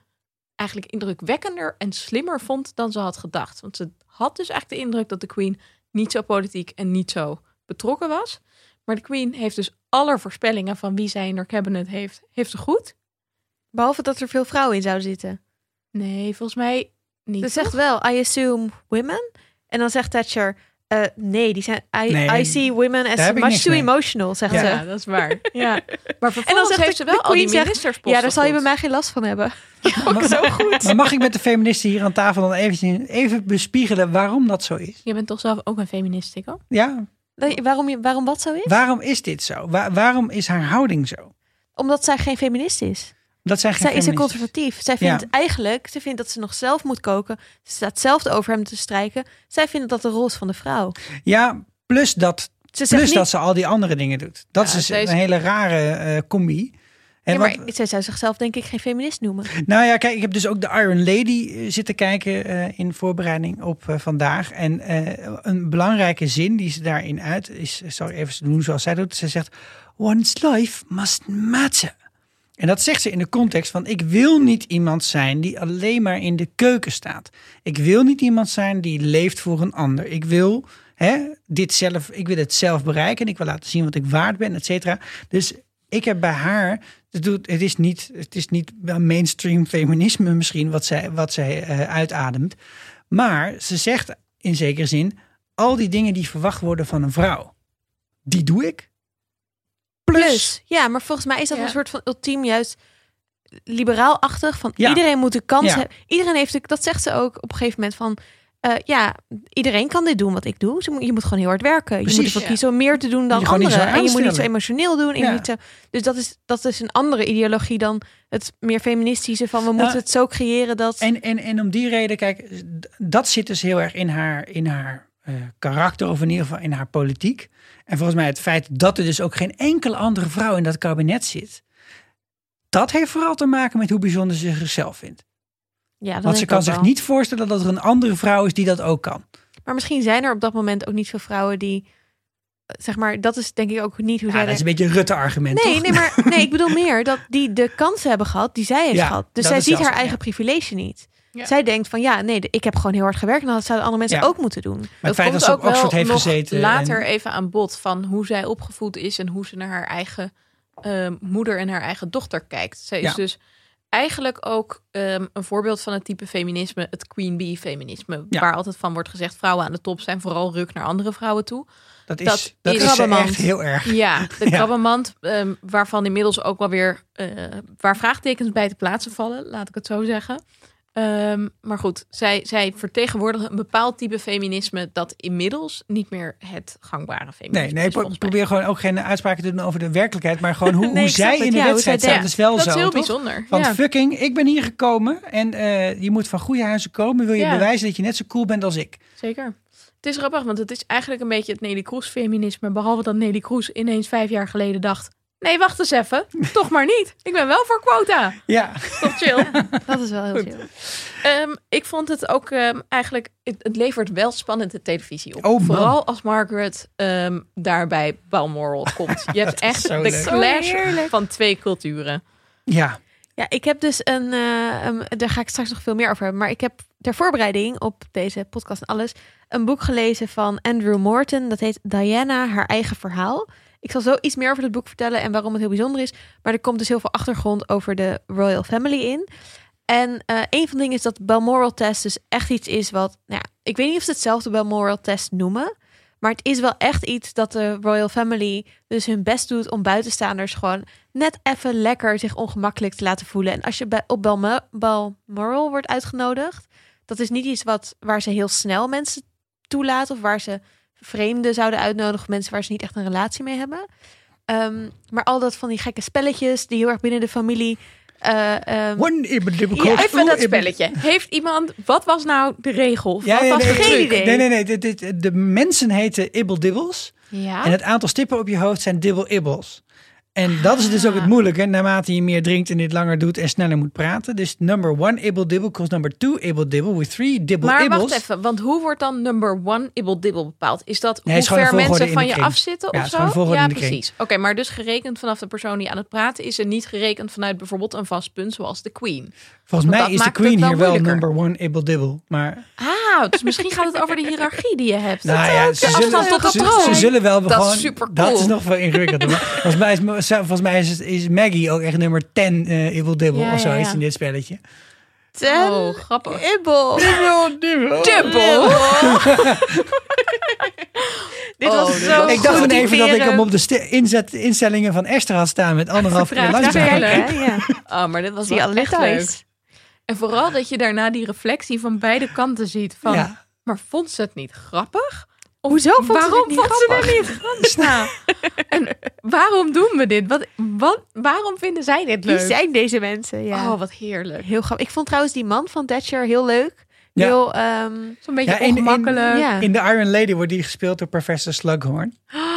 eigenlijk indrukwekkender en slimmer vond dan ze had gedacht. Want ze had dus eigenlijk de indruk dat de Queen niet zo politiek en niet zo betrokken was. Maar de Queen heeft dus alle voorspellingen van wie zij in haar cabinet heeft, heeft ze goed. Behalve dat er veel vrouwen in zouden zitten. Nee, volgens mij niet. Ze zegt wel, I assume women. En dan zegt Thatcher, eh, nee, die zijn, I, Nee, I see women as ik much too mee. emotional, zegt ja, ze. dat is waar. Ja. Maar vervolgens En dan zegt heeft ze wel al die ministersposten Ja, daar zal je bij mij geen last van hebben. Maar- zo goed. Maar mag ik met de feministen hier aan tafel dan even, even bespiegelen waarom dat zo is? Je bent toch zelf ook een feminist, Tikko? Ja, Nee, Waarom, je- waarom wat zo is? waarom is dit zo? Wa- waarom is haar houding zo? Omdat zij geen feminist is. Dat zijn geen Zij is een conservatief. Zij vindt Ja. eigenlijk, ze vindt dat ze nog zelf moet koken. Ze staat zelf de overhemd te strijken. Zij vindt dat de rol is van de vrouw. Ja, plus dat, Ze plus niet, dat ze al die andere dingen doet. Dat Ja, is een hele rare eh, combi. En ja, maar wat- zij zou zichzelf denk ik geen feminist noemen. Nou ja, kijk, ik heb dus ook de Iron Lady eh, zitten kijken eh, in voorbereiding op vandaag. En een belangrijke zin die ze daarin uit is, zal ik even doen zoals zij doet. Ze zegt, one's life must matter. En dat zegt ze in de context van, ik wil niet iemand zijn die alleen maar in de keuken staat. Ik wil niet iemand zijn die leeft voor een ander. Ik wil, hè, dit zelf, ik wil het zelf bereiken en ik wil laten zien wat ik waard ben, et cetera. Dus ik heb bij haar, het, is niet, het is niet mainstream feminisme misschien wat zij, wat zij eh, uitademt. Maar ze zegt in zekere zin, al die dingen die verwacht worden van een vrouw, die doe ik. Plus, Plus, ja, maar volgens mij is dat Ja. een soort van ultiem juist liberaal-achtig. Van Ja. iedereen moet de kans Ja. hebben. Iedereen heeft, de, dat zegt ze ook op een gegeven moment van... eh, ja, iedereen kan dit doen wat ik doe. Je moet gewoon heel hard werken. je moet ervoor ja. kiezen om meer te doen dan je anderen. En je moet niet zo emotioneel doen. en Ja. moet niet zo- dus dat is, dat is een andere ideologie dan het meer feministische van... we moeten het zo creëren dat... En, en, en om die reden, kijk, dat zit dus heel erg in haar, in haar eh, karakter, of in ieder geval in haar politiek. En volgens mij het feit dat er dus ook geen enkele andere vrouw in dat kabinet zit. Dat heeft vooral te maken met hoe bijzonder ze zichzelf vindt. ja, dat Want ze kan zich wel. niet voorstellen dat er een andere vrouw is die dat ook kan. Maar misschien zijn er op dat moment ook niet veel vrouwen die... Zeg maar, dat is denk ik ook niet hoe Ja, zij... dat is een beetje een Rutte-argument, Nee, toch? nee, maar nee, ik bedoel meer dat die de kansen hebben gehad die zij heeft Ja, gehad. Dus zij ziet haar eigen ja. privilege niet. Ja. Zij denkt van ja, nee, ik heb gewoon heel hard gewerkt en dat zouden andere mensen Ja. ook moeten doen. Maar het Dat feit dat komt ze ook wel Oxford heeft nog gezeten. later en- even aan bod van hoe zij opgevoed is en hoe ze naar haar eigen eh, moeder en haar eigen dochter kijkt. Zij is Ja. dus eigenlijk ook ehm, een voorbeeld van het type feminisme, het queen bee feminisme, Ja. waar altijd van wordt gezegd vrouwen aan de top zijn vooral ruk naar andere vrouwen toe. dat is, dat dat is- echt heel erg. Ja, de Ja. krabbenmand, ehm, waarvan inmiddels ook wel weer eh, waar vraagtekens bij te plaatsen vallen, laat ik het zo zeggen. Ehm, maar goed, zij, zij vertegenwoordigen een bepaald type feminisme dat inmiddels niet meer het gangbare feminisme Nee, nee, is. pro- volgens mij. probeer gewoon ook geen uitspraken te doen over de werkelijkheid, maar gewoon hoe, Nee, hoe ik zij in de ja, wedstrijd denkt. is wel Dat zo, is heel toch? bijzonder. Van ja. fucking, ik ben hier gekomen en eh, je moet van goede huizen komen. Wil je bewijzen dat je net zo cool bent als ik? Zeker. Het is grappig, want het is eigenlijk een beetje het Nelly Kroes feminisme. Behalve dat Nelly Kroes ineens vijf jaar geleden dacht... Nee, wacht eens even. Toch maar niet. Ik ben wel voor quota. Ja, Toch chill. Dat is wel heel Goed. chill. Ehm, ik vond het ook ehm, eigenlijk... Het, het levert wel spannende televisie op. Oh. Vooral als Margaret ehm, daarbij Balmoral komt. Je hebt echt de leuk. clash van twee culturen. ja. Ja, ik heb dus een, eh, een- daar ga ik straks nog veel meer over hebben. Maar ik heb ter voorbereiding op deze podcast en alles een boek gelezen van Andrew Morton. Dat heet Diana, haar eigen verhaal. Ik zal zo iets meer over het boek vertellen en waarom het heel bijzonder is. Maar er komt dus heel veel achtergrond over de Royal Family in. En eh, een van de dingen is dat Balmoral test dus echt iets is wat... Nou ja, ik weet niet of ze hetzelfde Balmoral test noemen. Maar het is wel echt iets dat de Royal Family dus hun best doet om buitenstaanders gewoon net even lekker zich ongemakkelijk te laten voelen. En als je bij, op Balmo- Balmoral wordt uitgenodigd, dat is niet iets wat, waar ze heel snel mensen toelaten of waar ze vreemden zouden uitnodigen, mensen waar ze niet echt een relatie mee hebben. Ehm, maar al dat van die gekke spelletjes die heel erg binnen de familie. One Ja, coat Even dat spelletje. Heeft iemand, wat was nou de regel? Ja, wat was nee, de geen idee. Nee, nee, nee. Dit- de mensen heten ibble dibbles. Ja. En het aantal stippen op je hoofd zijn dibble ibbles. En dat is dus ook het Ah. moeilijke, naarmate je meer drinkt en dit langer doet en sneller moet praten. Dus number one ibble dibble equals number two ibble dibble with three dibble maar ibbles. wacht even, want hoe wordt dan number one ibble dibble bepaald? Is dat Nee, hoe ver mensen van je afzitten Ja, of zo? ja, precies. Oké, maar dus gerekend vanaf de persoon die aan het praten is en niet gerekend vanuit bijvoorbeeld een vast punt zoals de queen. Volgens Want mij is de queen wel hier wel moeilijker. number one ibble dibble. Maar Ah, dus misschien gaat het over de hiërarchie die je hebt. nou ja, ze zullen, ze, troon. ze zullen wel Dat is. Dat is nog wel ingewikkelder. Maar volgens mij is, volgens mij is, is Maggie ook echt nummer 10 eh ibble dibble Ja, of zoiets ja. in dit spelletje. ten Oh, grappig. ibbel. Dibble, dibble. Dit Oh, was dit zo Ik dacht even dat ik hem op de inzet, instellingen van Esther had staan met anderhalf keer. Ja, Kijk, hè? Ja. Oh, maar dit was je wel alle echt leuk. En vooral dat je daarna die reflectie van beide kanten ziet. Van, Ja. Maar vond ze het niet grappig? Of Hoezo vond ze waarom vond ze grappig? dit niet grappig? Nou, en waarom doen we dit? Wat, wat, waarom vinden zij dit Wie leuk? zijn deze mensen? Ja. Oh, wat heerlijk. Heel grappig. Ik vond trouwens die man van Thatcher heel leuk. Ja. Heel, ehm, Zo'n beetje Ja, in- in- ongemakkelijk. ja. In The Iron Lady wordt die gespeeld door professor Slughorn. Oh,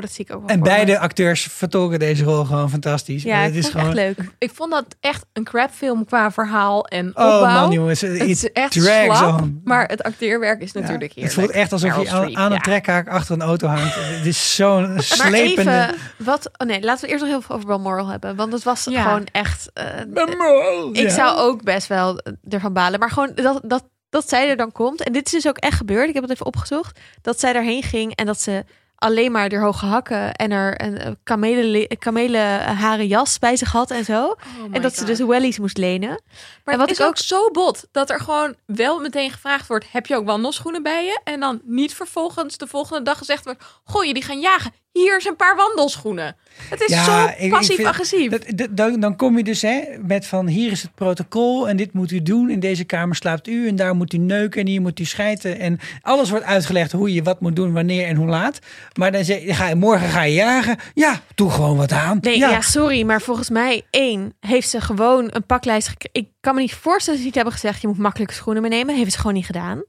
dat zie ik ook wel En me. beide acteurs vertolken deze rol gewoon fantastisch. Ja, het ik is vond gewoon... het echt leuk. Ik vond dat echt een crapfilm qua verhaal en Oh opbouw. man jongens, het is echt slap, on. maar het acteerwerk is Ja, natuurlijk het heerlijk. voelt echt alsof Meryl je aan, Streep, aan een ja. trekhaak achter een auto hangt. Het is zo'n Maar slepende... even, wat... Oh nee, laten we eerst nog heel veel over Balmoral hebben. Want het was Ja. gewoon echt... Memorial. ik Ja. zou ook best wel ervan balen. Maar gewoon dat, dat, dat zij er dan komt. En dit is dus ook echt gebeurd. Ik heb het even opgezocht. Dat zij daarheen ging en dat ze alleen maar haar hoge hakken en er een eh, kamelen, kamelenharen jas bij zich had en zo. Oh en dat ze dus wellies moest lenen. Maar En wat ik is ook zo bot dat er gewoon wel meteen gevraagd wordt: heb je ook wandelschoenen bij je? En dan niet vervolgens de volgende dag gezegd wordt: goh, jullie gaan jagen. Hier zijn een paar wandelschoenen. Het is Ja, zo passief-agressief. Dan, dan kom je dus hè, met van hier is het protocol en dit moet u doen. In deze kamer slaapt u en daar moet u neuken en hier moet u schijten. En alles wordt uitgelegd hoe je wat moet doen, wanneer en hoe laat. Maar dan zeg je, ga je, morgen ga je jagen. Ja, doe gewoon wat aan. Nee, ja. sorry, maar volgens mij één heeft ze gewoon een paklijst gekregen. Ik kan me niet voorstellen dat ze niet hebben gezegd: je moet makkelijke schoenen meenemen. Heeft ze gewoon niet gedaan.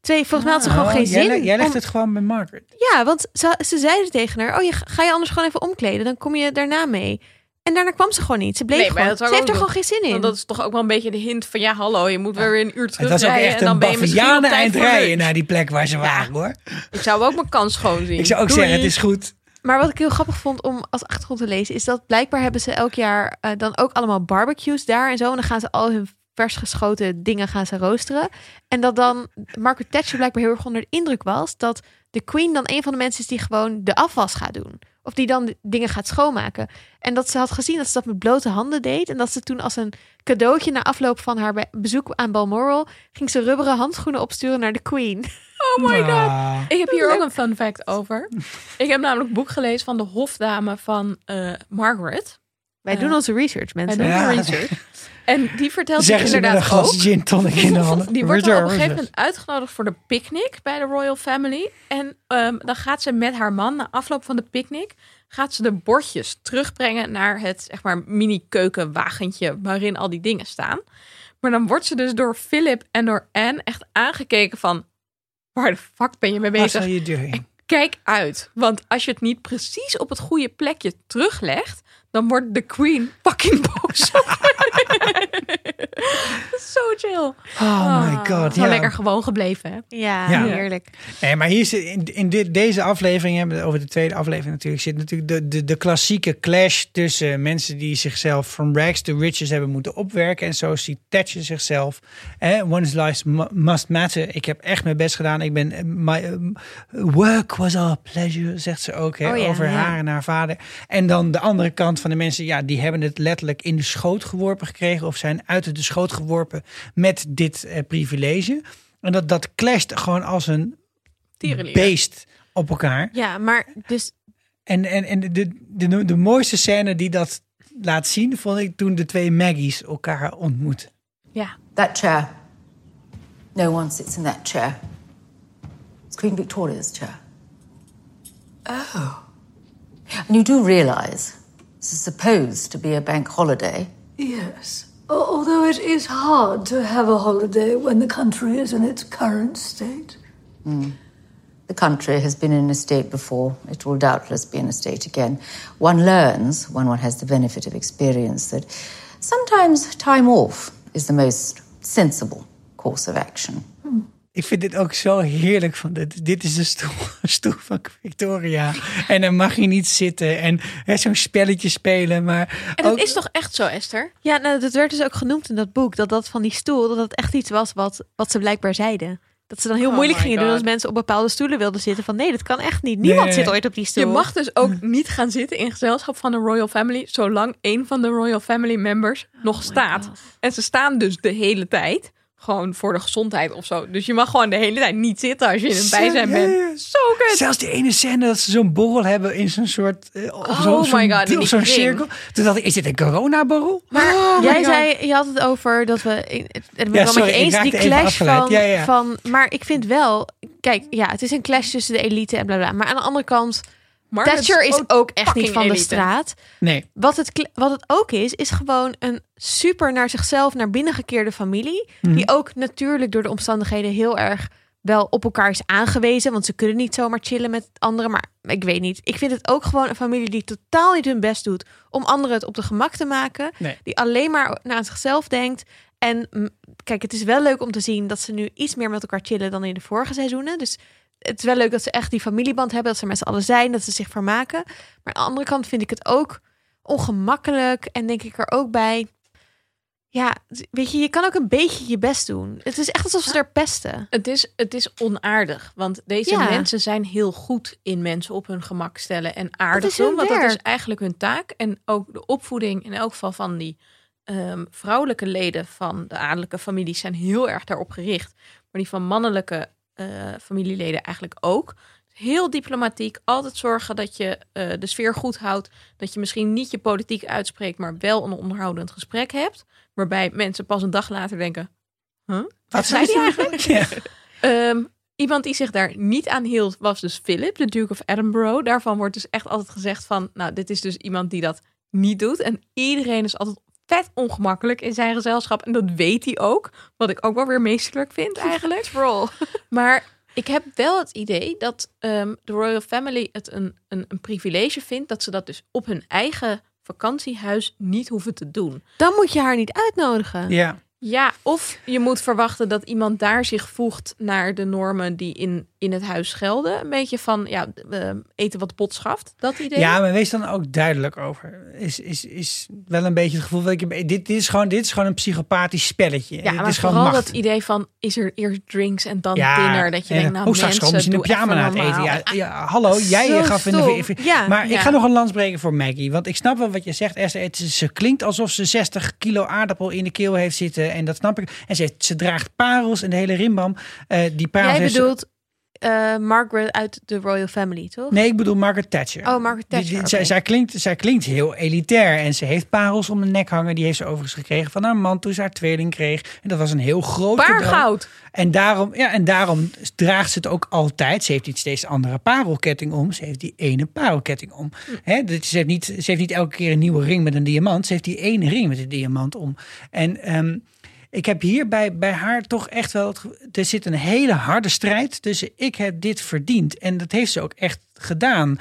Twee, volgens mij had ze gewoon Oh, geen zin. jij legt om- het gewoon bij Margaret. Ja, want ze, ze zeiden tegen haar: oh, je, ga je anders gewoon even omkleden? Dan kom je daarna mee. En daarna kwam ze gewoon niet. Ze bleef Nee, gewoon. Ze heeft er gewoon geen zin in. Want dat is toch ook wel een beetje de hint van ja, hallo, je moet weer weer een uur Het terug was ook rijden echt en dan een ben je misschien op tijd rijden naar die plek waar ze waren hoor. Ik zou ook mijn kans schoon zien. Ik zou ook Doei. zeggen, het is goed. Maar wat ik heel grappig vond om als achtergrond te lezen, is dat blijkbaar hebben ze elk jaar eh, dan ook allemaal barbecues daar en zo. En dan gaan ze al hun vers geschoten dingen gaan ze roosteren. En dat dan Margaret Thatcher blijkbaar heel erg onder de indruk was dat de Queen dan een van de mensen is die gewoon de afwas gaat doen. Of die dan dingen gaat schoonmaken. En dat ze had gezien dat ze dat met blote handen deed. En dat ze toen als een cadeautje na afloop van haar be- bezoek aan Balmoral... ging ze rubberen handschoenen opsturen naar de Queen. Oh my god. Ah. Ik heb hier ook een fun fact over. Ik heb namelijk een boek gelezen van de hofdame van eh, Margaret. Wij doen onze research, mensen. Ja. research. En die vertelt Zeggen dus ze met een inderdaad glas ook. gin tonic in de handen. Die wordt dan op een gegeven moment uitgenodigd voor de picknick bij de Royal Family. En ehm, dan gaat ze met haar man na afloop van de picknick... gaat ze de bordjes terugbrengen naar het zeg maar, mini-keukenwagentje... waarin al die dingen staan. Maar dan wordt ze dus door Philip en door Anne echt aangekeken van... waar de fuck ben je mee What bezig? are you doing? Kijk uit. Want als je het niet precies op het goede plekje teruglegt... dan wordt de queen fucking boos. Zo chill. Oh my god. Zo Ja. lekker gewoon gebleven, hè? Ja, Ja. heerlijk. Nee, maar hier zit in, in dit, deze aflevering, hebben over de tweede aflevering natuurlijk, zit natuurlijk de, de, de klassieke clash tussen mensen die zichzelf from rags to riches hebben moeten opwerken. En zo ziet Thatcher zichzelf. Eh, One's life mu- must matter. Ik heb echt mijn best gedaan. Ik ben, eh, my um, work was a pleasure, zegt ze ook hè, Oh ja, over ja. haar en haar vader. En dan de andere kant van de mensen, ja, die hebben het letterlijk in de schoot geworpen gekregen of zijn uit de schoot geworpen met dit eh, privilege. En dat, dat clasht gewoon als een Tierenlier. beest op elkaar. Ja, maar dus En, en, en de, de, de mooiste scène die dat laat zien, vond ik toen de twee Maggies elkaar ontmoeten. Ja. That chair. No one sits in that chair. Queen Victoria's chair. Oh. And you do realize this is supposed to be a bank holiday. Yes. Al- Although it is hard to have a holiday when the country is in its current state. Hmm. The country has been in a state before. It will doubtless be in a state again. One learns, when one has the benefit of experience, that sometimes time off is the most sensible course of action. Ik vind dit ook zo heerlijk. Van dit, dit is de stoel, stoel van Victoria. En dan mag je niet zitten en hè, zo'n spelletje spelen. Maar En dat ook- is toch echt zo, Esther? Ja, nou, dat werd dus ook genoemd in dat boek. Dat dat van die stoel, dat dat echt iets was wat, wat ze blijkbaar zeiden. Dat ze dan heel Oh moeilijk gingen doen als mensen op bepaalde stoelen wilden zitten. Van nee, dat kan echt niet. Niemand Nee. zit ooit op die stoel. Je mag dus ook niet gaan zitten in gezelschap van de Royal Family, zolang een van de Royal Family members nog staat. God. En ze staan dus de hele tijd. Gewoon voor de gezondheid of zo. Dus je mag gewoon de hele tijd niet zitten als je in een Zo, bijzijn ja, bent. ja. Zo kut. Zelfs die ene scène dat ze zo'n borrel hebben in zo'n soort... eh, Oh my God, in op zo'n cirkel. Toen dacht ik, is dit een coronaborrel? Maar Oh jij zei, je had het over dat we. Ben het sorry, met je ik eens, die clash van, Ja, ja. van. Maar ik vind wel. Kijk, ja, het is een clash tussen de elite en bla bla. Maar aan de andere kant, Margaret Thatcher is ook echt niet van de straat. Nee. Wat het, wat het ook is, is gewoon een super naar zichzelf, naar binnen gekeerde familie. Mhm. Die ook natuurlijk door de omstandigheden heel erg wel op elkaar is aangewezen. Want ze kunnen niet zomaar chillen met anderen. Maar ik weet niet. Ik vind het ook gewoon een familie die totaal niet hun best doet om anderen het op de gemak te maken. Nee. Die alleen maar naar zichzelf denkt. En mm, kijk, het is wel leuk om te zien dat ze nu iets meer met elkaar chillen dan in de vorige seizoenen. Dus het is wel leuk dat ze echt die familieband hebben, dat ze met z'n allen zijn, dat ze zich vermaken. Maar aan de andere kant vind ik het ook ongemakkelijk en denk ik er ook bij. Ja, weet je, je kan ook een beetje je best doen. Het is echt alsof ze er pesten. Het is, het is onaardig, want deze Ja. mensen zijn heel goed in mensen op hun gemak stellen en aardig doen. Want dat is eigenlijk hun taak. En ook de opvoeding in elk geval van die ehm, vrouwelijke leden van de adellijke families zijn heel erg daarop gericht. Maar die van mannelijke eh, familieleden eigenlijk ook. Heel diplomatiek, altijd zorgen dat je eh, de sfeer goed houdt. Dat je misschien niet je politiek uitspreekt, maar wel een onderhoudend gesprek hebt. Waarbij mensen pas een dag later denken, Wat zei die eigenlijk? Ja. Ehm, iemand die zich daar niet aan hield was dus Philip, de Duke of Edinburgh. Daarvan wordt dus echt altijd gezegd van, nou, dit is dus iemand die dat niet doet. En iedereen is altijd vet ongemakkelijk in zijn gezelschap. En dat weet hij ook. Wat ik ook wel weer meesterlijk vind eigenlijk. Troll. Maar ik heb wel het idee dat ehm, de Royal Family het een, een, een privilege vindt dat ze dat dus op hun eigen vakantiehuis niet hoeven te doen. Dan moet je haar niet uitnodigen. ja. Ja, of je moet verwachten dat iemand daar zich voegt naar de normen die in, in het huis gelden. Een beetje van ja, eh, eten wat pot schaft. Dat idee. Ja, maar wees dan ook duidelijk over. Is, is, is wel een beetje het gevoel dat ik dit, dit is gewoon dit is gewoon een psychopathisch spelletje. Ja, dit maar is gewoon vooral macht. dat idee van is er eerst drinks en dan ja, dinner. Dat je en, denkt, nou oh, straks mensen, in even pyjama na het eten. Ja, ja, hallo, jij Zo gaf in de... Ja, maar ik ga nog een lans breken voor Maggie. Want ik snap wel wat je zegt, Esther. Het ze klinkt alsof ze 60 kilo aardappel in de keel heeft zitten. En dat snap ik. En ze, heeft- ze draagt parels en de hele rimbam. Eh, die parels Jij ze- bedoelt eh, Margaret uit de Royal Family, toch? Nee, ik bedoel Margaret Thatcher. Oh, Margaret Thatcher. die- zij, zij, klinkt, zij klinkt heel elitair. En ze heeft parels om de nek hangen. Die heeft ze overigens gekregen van haar man toen ze haar tweeling kreeg. En dat was een heel groot. En daarom, ja, en daarom draagt ze het ook altijd. Ze heeft niet steeds andere parelketting om. Ze heeft die ene parelketting om. Dus ze, heeft niet, ze heeft niet elke keer een nieuwe ring met een diamant. Ze heeft die ene ring met een diamant om. En ehm, ik heb hier bij, bij haar toch echt wel... Er zit een hele harde strijd tussen ik heb dit verdiend. En dat heeft ze ook echt gedaan.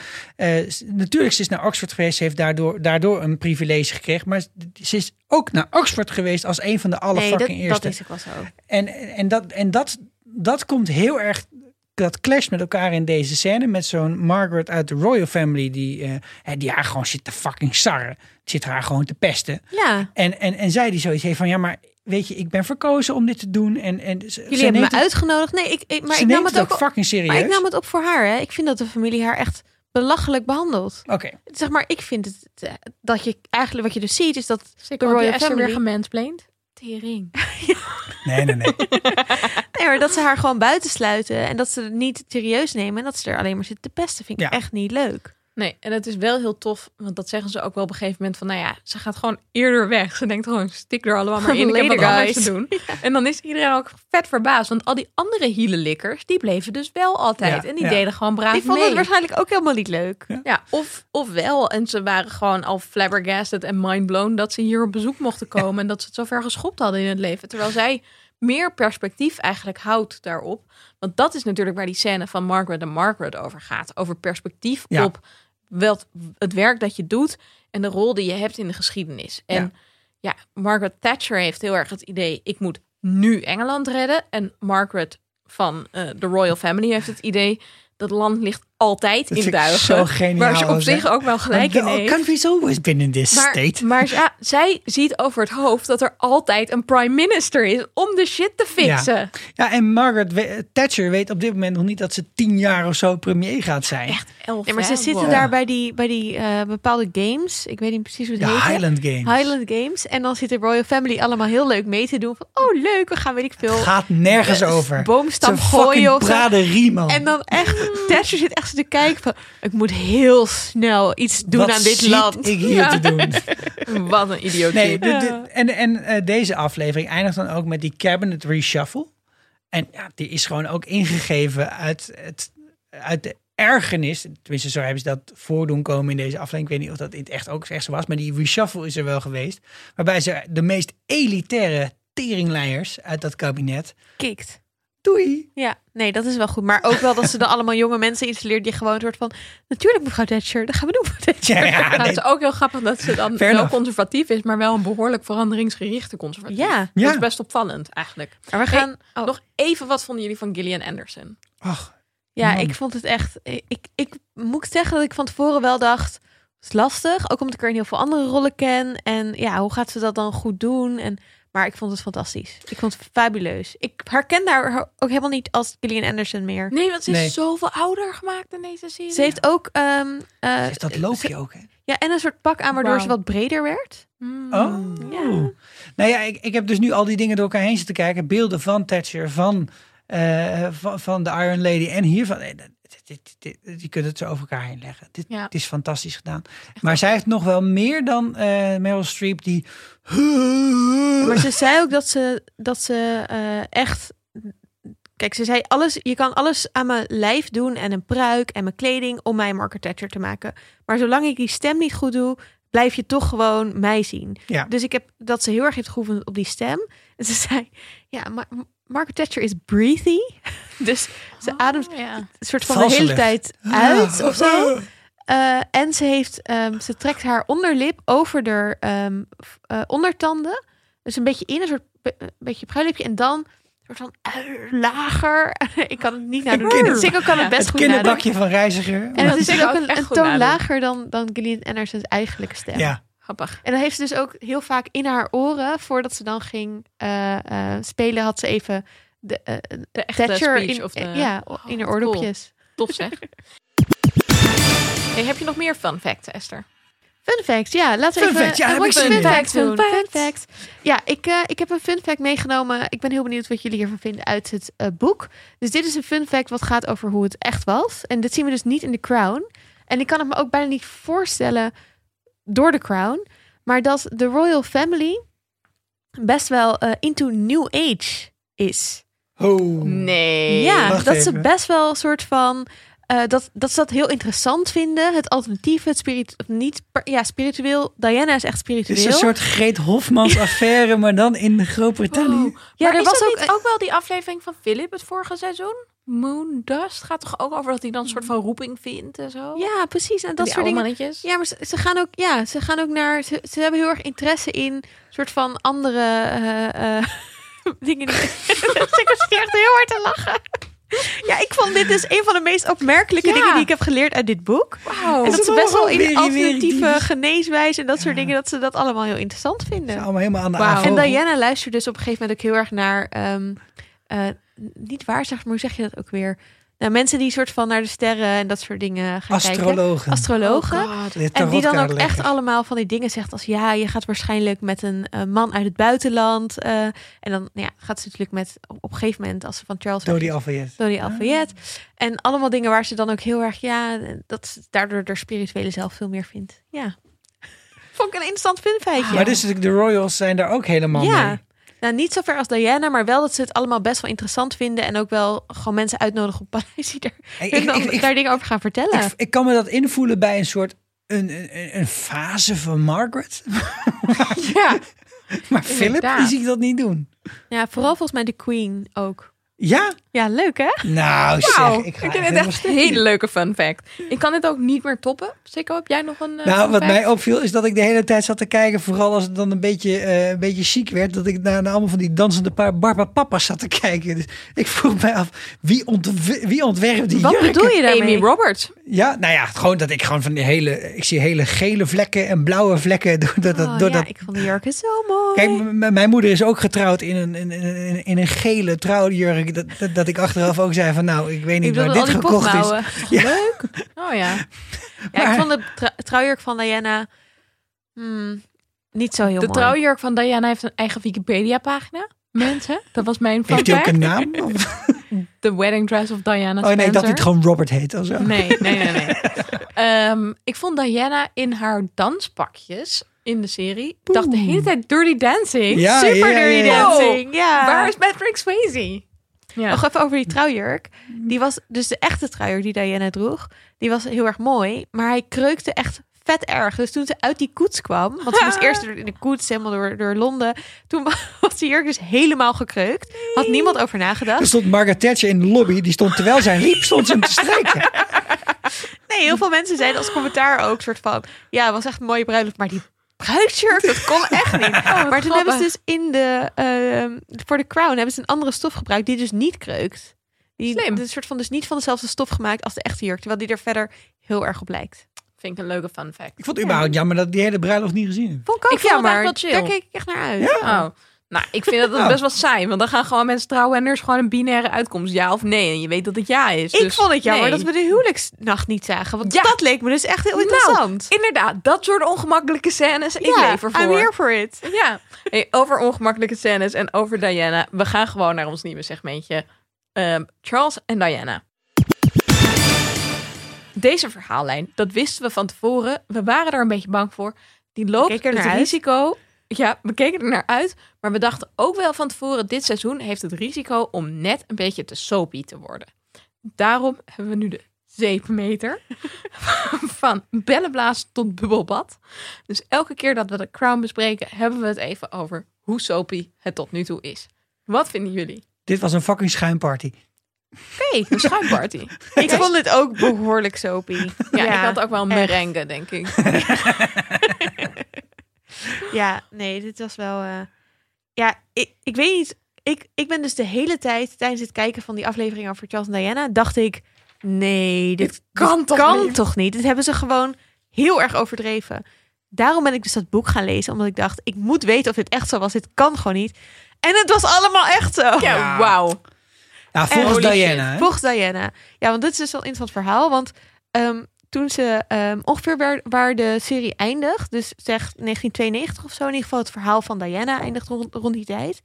S- natuurlijk, ze is naar Oxford geweest. Ze heeft daardoor, daardoor een privilege gekregen. Maar ze is ook naar Oxford geweest als een van de alle nee, eerste. dat is ook wel zo. En, en, dat, en dat, dat komt heel erg. Dat clash met elkaar in deze scène. Met zo'n Margaret uit de Royal Family. Die, eh, die haar gewoon zit te fucking sarren. Zit haar gewoon te pesten. Ja, En, en, en zij die zoiets heeft van. Ja, maar weet je, ik ben verkozen om dit te doen. En, en ze, jullie ze hebben me het- uitgenodigd. Nee, ik, ik, maar ik nam neemt het ook, op- fucking serieus. maar ik nam het op voor haar. Hè. Ik vind dat de familie haar echt belachelijk behandelt. Oké. Zeg maar, ik vind het eh, dat je eigenlijk wat je dus ziet is dat Zeker de Royal Esther weer Family. gemansplained. Tering. Nee, nee, nee. Nee, maar dat ze haar gewoon buitensluiten en dat ze het niet serieus nemen en dat ze er alleen maar zitten te pesten, vind ik Ja. echt niet leuk. Nee, en het is wel heel tof, want dat zeggen ze ook wel op een gegeven moment van, nou ja, ze gaat gewoon eerder weg. Ze denkt gewoon, stik er allemaal maar in, ik heb wat anders te doen. En dan is iedereen ook vet verbaasd, want al die andere hielenlikkers, die bleven dus wel altijd. Ja, en die ja. deden gewoon braaf Die vonden mee. het waarschijnlijk ook helemaal niet leuk. Ja, of, of wel. En ze waren gewoon al flabbergasted en mindblown dat ze hier op bezoek mochten komen. En dat ze het zover geschopt hadden in het leven. Terwijl zij meer perspectief eigenlijk houdt daarop. Want dat is natuurlijk waar die scène van Margaret en Margaret over gaat. Over perspectief Ja. op wel het werk dat je doet en de rol die je hebt in de geschiedenis. En Ja. ja, Margaret Thatcher heeft heel erg het idee, ik moet nu Engeland redden. En Margaret van eh, de Royal Family heeft het idee, dat land ligt altijd in duigen. zo geniaal. Waar ze op zich ook wel gelijk in heeft. country's always been in this Maar, state. maar ja, zij ziet over het hoofd dat er altijd een prime minister is om de shit te fixen. Ja, en Margaret we- Thatcher weet op dit moment nog niet dat ze tien jaar of zo premier gaat zijn. Echt elf. Ja, maar ze hè? zitten Wow. daar bij die, bij die eh, bepaalde games. Ik weet niet precies hoe het heet. Highland Games. Highland Games. En dan zit de Royal Family allemaal heel leuk mee te doen. Van, oh leuk, we gaan weet ik veel. Gaat nergens over. Boomstam Het gooien fucking of zo. braderie, man. En dan echt, Thatcher zit echt te kijken van, ik moet heel snel iets doen Wat aan dit land. ik hier Ja. te doen? Wat een idioot. Nee, de- de- en, en eh, deze aflevering eindigt dan ook met die cabinet reshuffle. En ja, die is gewoon ook ingegeven uit, het, uit de ergernis. Tenminste, zo hebben ze dat voordoen komen in deze aflevering. Ik weet niet of dat in het echt ook echt zo was. Maar die reshuffle is er wel geweest. Waarbij ze de meest elitaire teringleiers uit dat kabinet... Kikt. Doei! Ja, nee, dat is wel goed. Maar ook wel dat ze dan allemaal jonge mensen installeert die gewoon soort van, natuurlijk mevrouw Thatcher, dat gaan we doen mevrouw Thatcher. Ja, ja, Nou, het is ook heel grappig dat ze dan Fair wel enough. conservatief is, maar wel een behoorlijk veranderingsgerichte conservatief. Ja. Dat Ja. is best opvallend eigenlijk. Maar we gaan, oh, Nog even, wat vonden jullie van Gillian Anderson? ach, ja, man. ik vond het echt, ik, ik moet zeggen dat ik van tevoren wel dacht, het is lastig. Ook omdat ik er in heel veel andere rollen ken. En ja, hoe gaat ze dat dan goed doen? En, maar ik vond het fantastisch. Ik vond het fabuleus. Ik herken haar ook helemaal niet als Gillian Anderson meer. Nee, want ze is Nee. zoveel ouder gemaakt in deze serie. Ze heeft ook, ehm, eh, is dat loopje ook, hè? ja, en een soort pak aan waardoor ze wat breder werd. Hmm. Oh. Ja. Nou ja, ik, ik heb dus nu al die dingen door elkaar heen zitten kijken. Beelden van Thatcher, van, eh, van, van de Iron Lady en hiervan. Je kunt het zo over elkaar heen leggen. Dit, Ja. Het is fantastisch gedaan. Maar zij heeft nog wel meer dan eh, Meryl Streep die... Maar ze zei ook dat ze, dat ze eh, echt. Kijk, ze zei alles. Je kan alles aan mijn lijf doen en een pruik en mijn kleding om mij Margaret Thatcher te maken. Maar zolang ik die stem niet goed doe, blijf je toch gewoon mij zien. Ja. Dus ik heb dat ze heel erg heeft geoefend op die stem. En ze zei, ja, maar Margaret Thatcher is breathy. Dus ze ademt Oh, ja. een soort van de hele tijd uit of zo. Eh, en ze heeft, ehm, ze trekt haar onderlip over de ehm, f- eh, ondertanden. Dus een beetje in, een soort be- een beetje pruilipje. En dan een soort van eh, lager. ik kan het niet nadoen. kinder- Sikko kan het best Het goed nadoen. kinderbakje van reiziger. En dat Dat is ook een, toon lager dan, dan Gillian Anderson's eigenlijke stem. Ja, Grappig. En dan heeft ze dus ook heel vaak in haar oren, voordat ze dan ging eh, eh, spelen, had ze even de, eh, De echte in, of de... ja, Oh, in haar cool. oordopjes. Tof zeg. Hey, heb je nog meer fun facts, Esther? Fun facts, ja. Laten we Fun even facts, ja, een fun in. facts doen. Fun Fun facts. Ja, ik, eh, ik heb een fun fact meegenomen. Ik ben heel benieuwd wat jullie hiervan vinden uit het eh, boek. Dus dit is een fun fact wat gaat over hoe het echt was. En dit zien we dus niet in The Crown. En ik kan het me ook bijna niet voorstellen door The Crown. Maar dat de Royal Family best wel eh, into New Age is. Oh. Nee. Ja, wacht dat ze best wel een soort van. eh, dat, dat ze dat heel interessant vinden. Het alternatieve, het spirit, niet, per- ja, spiritueel. Diana is echt Het spiritueel. is een soort Greet Hofmans affaire, maar dan in Groot-Brittannië. Oh. ja, maar er is was ook. niet ook wel die aflevering van Philip het vorige seizoen? Moon Dust gaat toch ook over dat hij dan een soort van roeping vindt en zo? Ja, precies. En dat die soort dingen. mannetjes. Ja, maar ze, ze gaan ook, ja, ze gaan ook naar. Ze, ze hebben heel erg interesse in soort van andere eh, eh, dingen. Die, ik was echt heel hard te lachen. Ja, ik vond dit dus een van de meest opmerkelijke Ja. dingen die ik heb geleerd uit dit boek. Wauw. En dat ze best wel in alternatieve die- geneeswijze en dat soort dingen, dat ze dat allemaal heel interessant Ze vinden. allemaal helemaal aan de aanval. En Diana luistert dus op een gegeven moment ook heel erg naar, ehm, eh, niet waarzegd, maar hoe zeg je dat ook weer? Nou, mensen die soort van naar de sterren en dat soort dingen gaan kijken. Astrologen. Astrologen. Oh God. De En die dan ook echt allemaal van die dingen zegt als ja, je gaat waarschijnlijk met een eh, man uit het buitenland. eh, en dan nou ja, gaat ze natuurlijk met op, een gegeven moment als ze van Charles Door die weggaat, Alfayet. Dodie Alfayet. En allemaal dingen waar ze dan ook heel erg ja, dat ze daardoor haar spirituele zelf veel meer vindt. Ja. Vond ik een interessant fun feitje. Maar dus de Royals zijn daar ook helemaal ja. mee. Nou, niet zo ver als Diana, maar wel dat ze het allemaal best wel interessant vinden. En ook wel gewoon mensen uitnodigen op Paleis die er Ik, hun ik, dan ik, ik, daar dingen over gaan vertellen. ik, ik kan me dat invoelen bij een soort een, een, een fase van Margaret. Ja. Maar Philip, die zie ik dat niet doen. ja, vooral volgens mij de Queen ook. Ja? Ja, leuk hè? Nou, zeg. Wauw, Ik, ik, ga vind het echt een hele leuke fun fact. Ik kan dit ook niet meer toppen. Sikko, heb jij nog een eh, Nou, fun wat fact? mij opviel is dat ik de hele tijd zat te kijken, vooral als het dan een beetje, eh, een beetje chic werd, dat ik naar, naar allemaal van die dansende paar Barbapapa's zat te kijken. Dus ik vroeg mij af, wie, ontw wie ontwerpt die Wat jurken? bedoel je daarmee? Amy Roberts. Ja, nou ja, gewoon dat ik gewoon van die hele, ik zie hele gele vlekken en blauwe vlekken door, door, dat Oh, door ja, dat ik vond de jurken zo mooi. Kijk, mijn moeder is ook getrouwd in een, in, in, in een gele trouwjurk. Dat, dat, dat ik achteraf ook zei van nou, ik weet ik niet waar dit gekocht is. Ja. Leuk. Oh ja. Ja, Maar- ik vond de trouwjurk van Diana hmm, niet zo heel De mooi. trouwjurk van Diana heeft een eigen Wikipedia-pagina. Mensen, dat was mijn fun Heeft hij ook een naam? Of- The Wedding Dress of Diana Oh nee, dat het gewoon Robert heet of zo. Nee, nee, nee, nee. Ehm, ik vond Diana in haar danspakjes in de serie. Ik dacht de hele tijd Dirty Dancing. Ja, Super ja, dirty ja. dancing. Ja. Waar is Patrick Swayze? Ja. Nog even over die trouwjurk. Die was dus de echte trouwjurk die Diana droeg. Die was heel erg mooi, maar hij kreukte echt vet erg. Dus toen ze uit die koets kwam, want ze moest eerst in de koets helemaal door, door Londen. Toen was die jurk dus helemaal gekreukt. Had niemand over nagedacht. Er stond Margaret Thatcher in de lobby. Die stond terwijl zij liep, stond ze hem te strijken. Nee, heel veel mensen zeiden als commentaar ook soort van... Ja, het was echt een mooie bruiloft, maar die bruidsjurk, dat kon echt niet. maar toen hebben ze dus in de... ehm, voor de crown hebben ze een andere stof gebruikt die dus niet kreukt. Die Slim. een soort van dus niet van dezelfde stof gemaakt als de echte jurk, terwijl die er verder heel erg op lijkt. Vind ik een leuke fun fact. Ik vond het überhaupt jammer dat ik die hele bruiloft niet gezien heb. Vond ik ook Ik vond het jammer. wel chill. Daar keek ik echt naar uit. Oh. Nou, ik vind dat Ja. best wel saai. Want dan gaan gewoon mensen trouwen en er is gewoon een binaire uitkomst. Ja of nee. En je weet dat het ja is. Ik Dus vond het jammer nee. dat we de huwelijksnacht niet zagen. Want Ja. dat leek me dus echt heel Nou, interessant. Inderdaad, dat soort ongemakkelijke scènes. Ik ja, leef ervoor. I'm here for it. Ja, hey, over ongemakkelijke scènes en over Diana. We gaan gewoon naar ons nieuwe segmentje. Ehm, Charles en Diana. Deze verhaallijn, dat wisten we van tevoren. We waren er een beetje bang voor. Die loopt het uit. risico. Ja, we keken er naar uit. Maar we dachten ook wel van tevoren, dit seizoen heeft het risico om net een beetje te soapy te worden. Daarom hebben we nu de zeepmeter. Van bellenblaas tot bubbelbad. Dus elke keer dat we de Crown bespreken, hebben we het even over hoe soapy het tot nu toe is. Wat vinden jullie? Dit was een fucking schuimparty. Oké, een schuimparty. Ik vond het ook behoorlijk soapy. Ja, ik had ook wel een merengue, denk ik. Ja, nee, dit was wel. eh, Ja, ik, ik weet niet. Ik, ik ben dus de hele tijd tijdens het kijken van die aflevering over Charles en Diana, dacht ik: nee, dit, Dit kan dit toch kan niet? toch niet? Dit hebben ze gewoon heel erg overdreven. Daarom ben ik dus dat boek gaan lezen, omdat ik dacht: ik moet weten of dit echt zo was. Dit kan gewoon niet. En het was allemaal echt zo. Ja, wauw. Ja, volgens Diana. Volgens Diana. Ja, want dit is dus wel een interessant verhaal. Want ehm, toen ze ehm, ongeveer waar, waar de serie eindigt, dus zeg 1992 of zo, in ieder geval het verhaal van Diana eindigt rond, rond die tijd.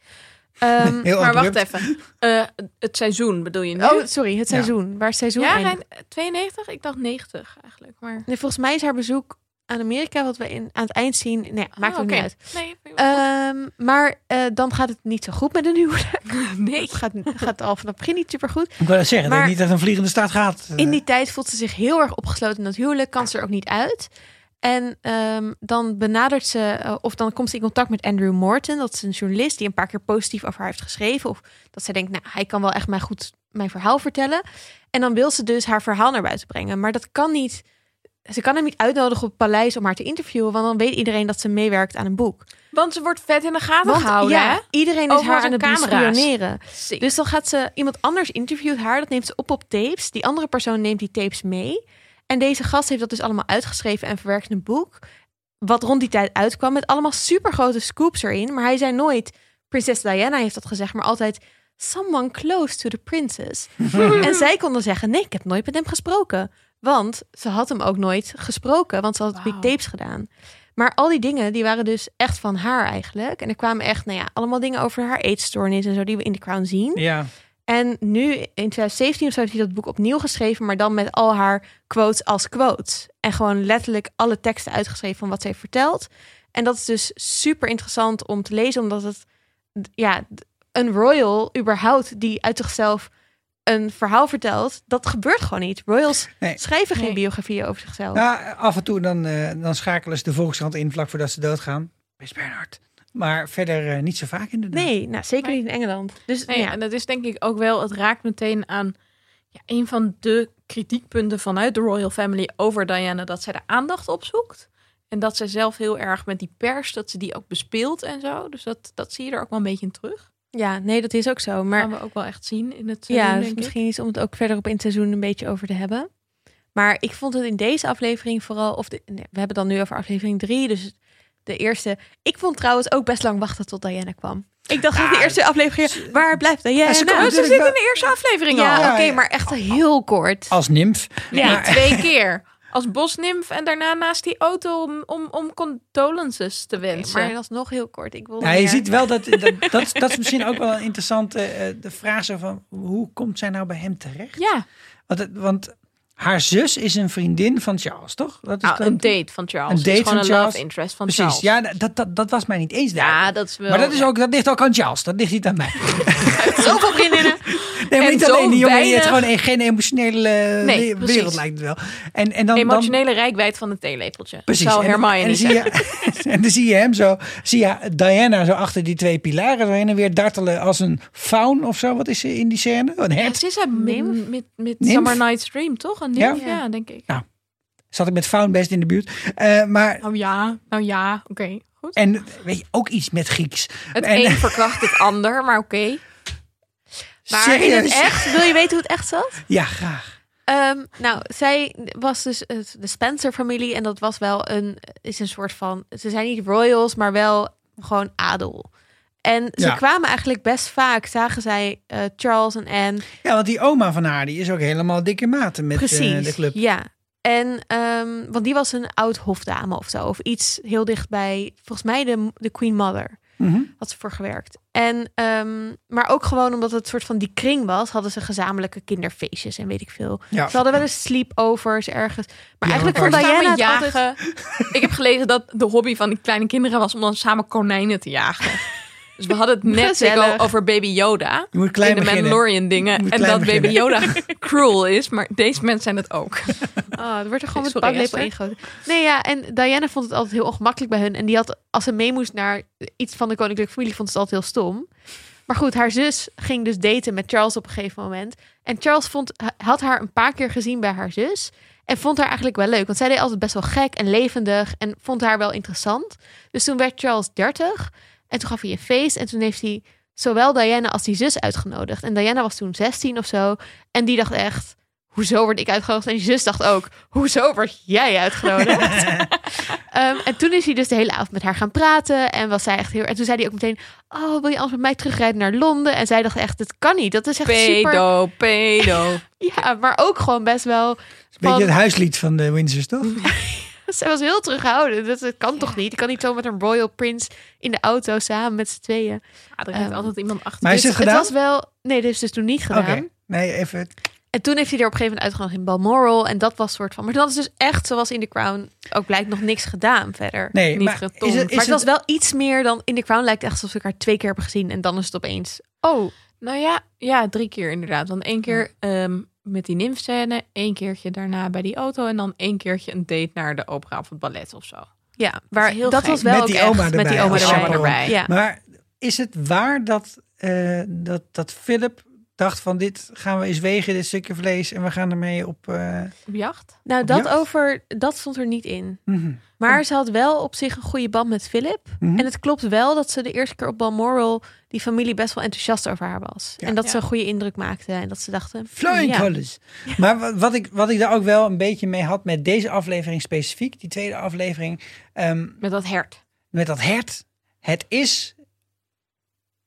Ehm, Heel Maar wacht even. Eh, het seizoen bedoel je nu? oh, sorry, het Ja. seizoen. Waar het seizoen ja, eindigt. Rijn, 92? Ik dacht 90 eigenlijk. Maar... Nee, volgens mij is haar bezoek aan Amerika, wat we in, aan het eind zien. Nee, maakt Ah, ook oké. niet uit. Nee, Ehm, maar eh, dan gaat het niet zo goed met een huwelijk. nee. Het gaat, gaat al vanaf het begin niet super goed. Ik wil dat zeggen, dat Maar- niet uit een vliegende staat gaat. In die tijd voelt ze zich heel erg opgesloten in dat huwelijk, kan ze er ook niet uit. En ehm, dan benadert ze, eh, of dan komt ze in contact met Andrew Morton. Dat is een journalist die een paar keer positief over haar heeft geschreven. Of dat zij denkt, nou, hij kan wel echt mij goed mijn verhaal vertellen. En dan wil ze dus haar verhaal naar buiten brengen. Maar dat kan niet. Ze kan hem niet uitnodigen op het paleis om haar te interviewen. Want dan weet iedereen dat ze meewerkt aan een boek. Want ze wordt vet in de gaten Want gehouden, hè? ja, iedereen is Overal haar aan het bespioneren. Dus dan gaat ze, iemand anders interviewt haar, dat neemt ze op op tapes. Die andere persoon neemt die tapes mee. En deze gast heeft dat dus allemaal uitgeschreven en verwerkt in een boek. Wat rond die tijd uitkwam met allemaal supergrote scoops erin. Maar hij zei nooit, prinses Diana heeft dat gezegd, maar altijd someone close to the princess. en zij konden zeggen, nee, ik heb nooit met hem gesproken. Want ze had hem ook nooit gesproken, want ze had big Wauw. tapes gedaan. Maar al die dingen, die waren dus echt van haar eigenlijk. En er kwamen echt, nou ja, allemaal dingen over haar eetstoornis en zo, die we in The Crown zien. Ja. En nu in 2017 of zo heeft hij dat boek opnieuw geschreven, maar dan met al haar quotes als quotes. En gewoon letterlijk alle teksten uitgeschreven van wat ze heeft verteld. En dat is dus super interessant om te lezen, omdat het, ja, een royal überhaupt die uit zichzelf een verhaal vertelt, dat gebeurt gewoon niet. Royals Nee. schrijven geen Nee. biografieën over zichzelf. Nou, af en toe dan, eh, dan schakelen ze de Volkskrant in vlak voordat ze doodgaan. Prins Bernhard. Maar verder eh, niet zo vaak inderdaad. Nee, nou, zeker Nee. niet in Engeland. Dus Nee, ja, En dat is denk ik ook wel, het raakt meteen aan ja, een van de kritiekpunten vanuit de Royal Family over Diana, dat zij de aandacht opzoekt. En dat zij zelf heel erg met die pers, dat ze die ook bespeelt en zo. Dus dat, dat zie je er ook wel een beetje in terug. Ja, nee, dat is ook zo. Maar gaan we ook wel echt zien in het seizoen, Ja, dus denk ik. misschien iets om het ook verder op in het seizoen een beetje over te hebben. Maar ik vond het in deze aflevering vooral, of de, nee, we hebben dan nu over aflevering drie, dus de eerste. Ik vond trouwens ook best lang wachten tot Diana kwam. Ik dacht dat de eerste aflevering, waar blijft Diana? Ja, ze Nou, ze zit in de eerste aflevering ja, al. Ja, oké, ja. maar echt heel kort. Als nimf. Maar- twee keer. Als bosnimf en daarna naast die auto om, om, om condolences te wensen. maar dat is nog heel kort. Ik wil Ja, je ziet wel dat, dat, dat, dat is misschien ook wel een interessante eh, de vraag zo van hoe komt zij nou bij hem terecht? Ja, Want, want haar zus is een vriendin van Charles, toch? Dat is dan- een date van Charles. Een Het date is gewoon van een Charles. love interest van Precies, Charles. ja, dat, dat, dat was mij niet eens daar. Ja, dat is wel... maar dat, is ook, dat ligt ook aan Charles, dat ligt niet aan mij. zoveel vriendinnen. Nee, maar En niet alleen die jongen, weinig- gewoon een, geen emotionele eh, Nee, wereld lijkt het wel. En, en dan, dan, Emotionele rijkwijd van het theelepeltje. Precies. Zou En- Hermione en, dan zie je, en dan zie je hem zo, zie je Diana zo achter die twee pilaren zo heen en weer dartelen als een faun of zo. Wat is ze in die scène? Een Ja, hert? ze is Nymph? met, met, met Nymph? Summer Night's Dream, toch? Een Ja. Ja, denk ik. Zat ik met faun best in de buurt. Eh, maar, Nou ja, nou ja, oké. Goed. en weet je, ook iets met Grieks. Het en- een verkracht het ander, maar oké. Maar in het echt, wil je weten hoe het echt zat? Ja, graag. Ehm, nou, zij was dus de Spencer-familie en dat was wel een, is een soort van, ze zijn niet royals, maar wel gewoon adel. En ze Ja. kwamen eigenlijk best vaak, zagen zij eh, Charles en Anne. Ja, want die oma van haar, die is ook helemaal dikke maten met eh, de club. ja. En, ehm, want die was een oud hofdame of zo, of iets heel dicht bij, volgens mij de, de Queen Mother Mhm. had ze voor gewerkt. En, ehm, maar ook gewoon omdat het soort van die kring was, hadden ze gezamenlijke kinderfeestjes en weet ik veel. Ja. Ze hadden wel eens sleepovers ergens. Maar Ja, eigenlijk vond Samen Diana het altijd... jagen. Ik heb gelezen dat de hobby van die kleine kinderen was om dan samen konijnen te jagen. Dus we hadden het net over Baby Yoda. Je moet klein in de beginnen. Mandalorian dingen. En dat Baby. Yoda cruel is. Maar deze mensen zijn het ook. Oh, er wordt er gewoon met Esther. ingegoten. Nee, ja, en Diana vond het altijd heel ongemakkelijk bij hun. En die had, als ze mee moest naar iets van de koninklijke familie, vond ze het altijd heel stom. Maar goed, haar zus ging dus daten met Charles op een gegeven moment. En Charles vond, had haar een paar keer gezien bij haar zus. En vond haar eigenlijk wel leuk. Want zij deed altijd best wel gek en levendig. En vond haar wel interessant. Dus toen werd Charles 30. En toen gaf hij een feest. En toen heeft hij zowel Diana als die zus uitgenodigd. En Diana was toen 16 of zo. En die dacht echt, hoezo word ik uitgenodigd? En die zus dacht ook, hoezo word jij uitgenodigd? Ehm, en toen is hij dus de hele avond met haar gaan praten. En was zij echt heel. En toen zei hij ook meteen: Oh, wil je anders met mij terugrijden naar Londen? En zij dacht echt: Het kan niet. Dat is echt super. Pedo, pedo. Ja, maar ook gewoon best wel. Een beetje Van- het huislied van de Windsors, toch? Zij was heel terughoudend. Dat, dat kan toch niet? Ik kan niet zo met een royal prince in de auto samen met z'n tweeën. Ja, er rijdt Ehm, altijd iemand achter. Maar is Dus het Het gedaan? was wel. Nee, dat is dus toen niet gedaan. Oké. Nee, even. En toen heeft hij er op een gegeven moment uitgenodigd in Balmoral. En dat was soort van. Maar dat is dus echt zoals in The Crown. Ook blijkt nog niks gedaan verder. Nee, Niet maar getomd. is het, is maar het was wel iets meer dan in The Crown. Lijkt echt alsof ik haar twee keer heb gezien. En dan is het opeens. Oh, Nou ja, ja, drie keer inderdaad. Want één keer ehm, met die nymfscène, één keertje daarna bij die auto en dan één keertje een date naar de opera of het ballet of zo. Ja, waar, heel dat was wel Met ook die echt, oma met erbij die oma erbij. Ja. Maar is het waar dat, eh, dat, dat Philip dacht van dit gaan we eens wegen, dit stukje vlees, en we gaan ermee op... eh, Op jacht? Nou, Op dat jacht? over, dat stond er niet in. mhm. Maar ze had wel op zich een goede band met Philip. Mhm. En het klopt wel dat ze de eerste keer op Balmoral die familie best wel enthousiast over haar was. Ja. en dat Ja. ze een goede indruk maakte en dat ze dachten. Flying ja. colors. Maar wat, wat, ik, wat ik daar ook wel een beetje mee had met deze aflevering specifiek, die tweede aflevering, ehm, Met dat hert. met dat hert. Het is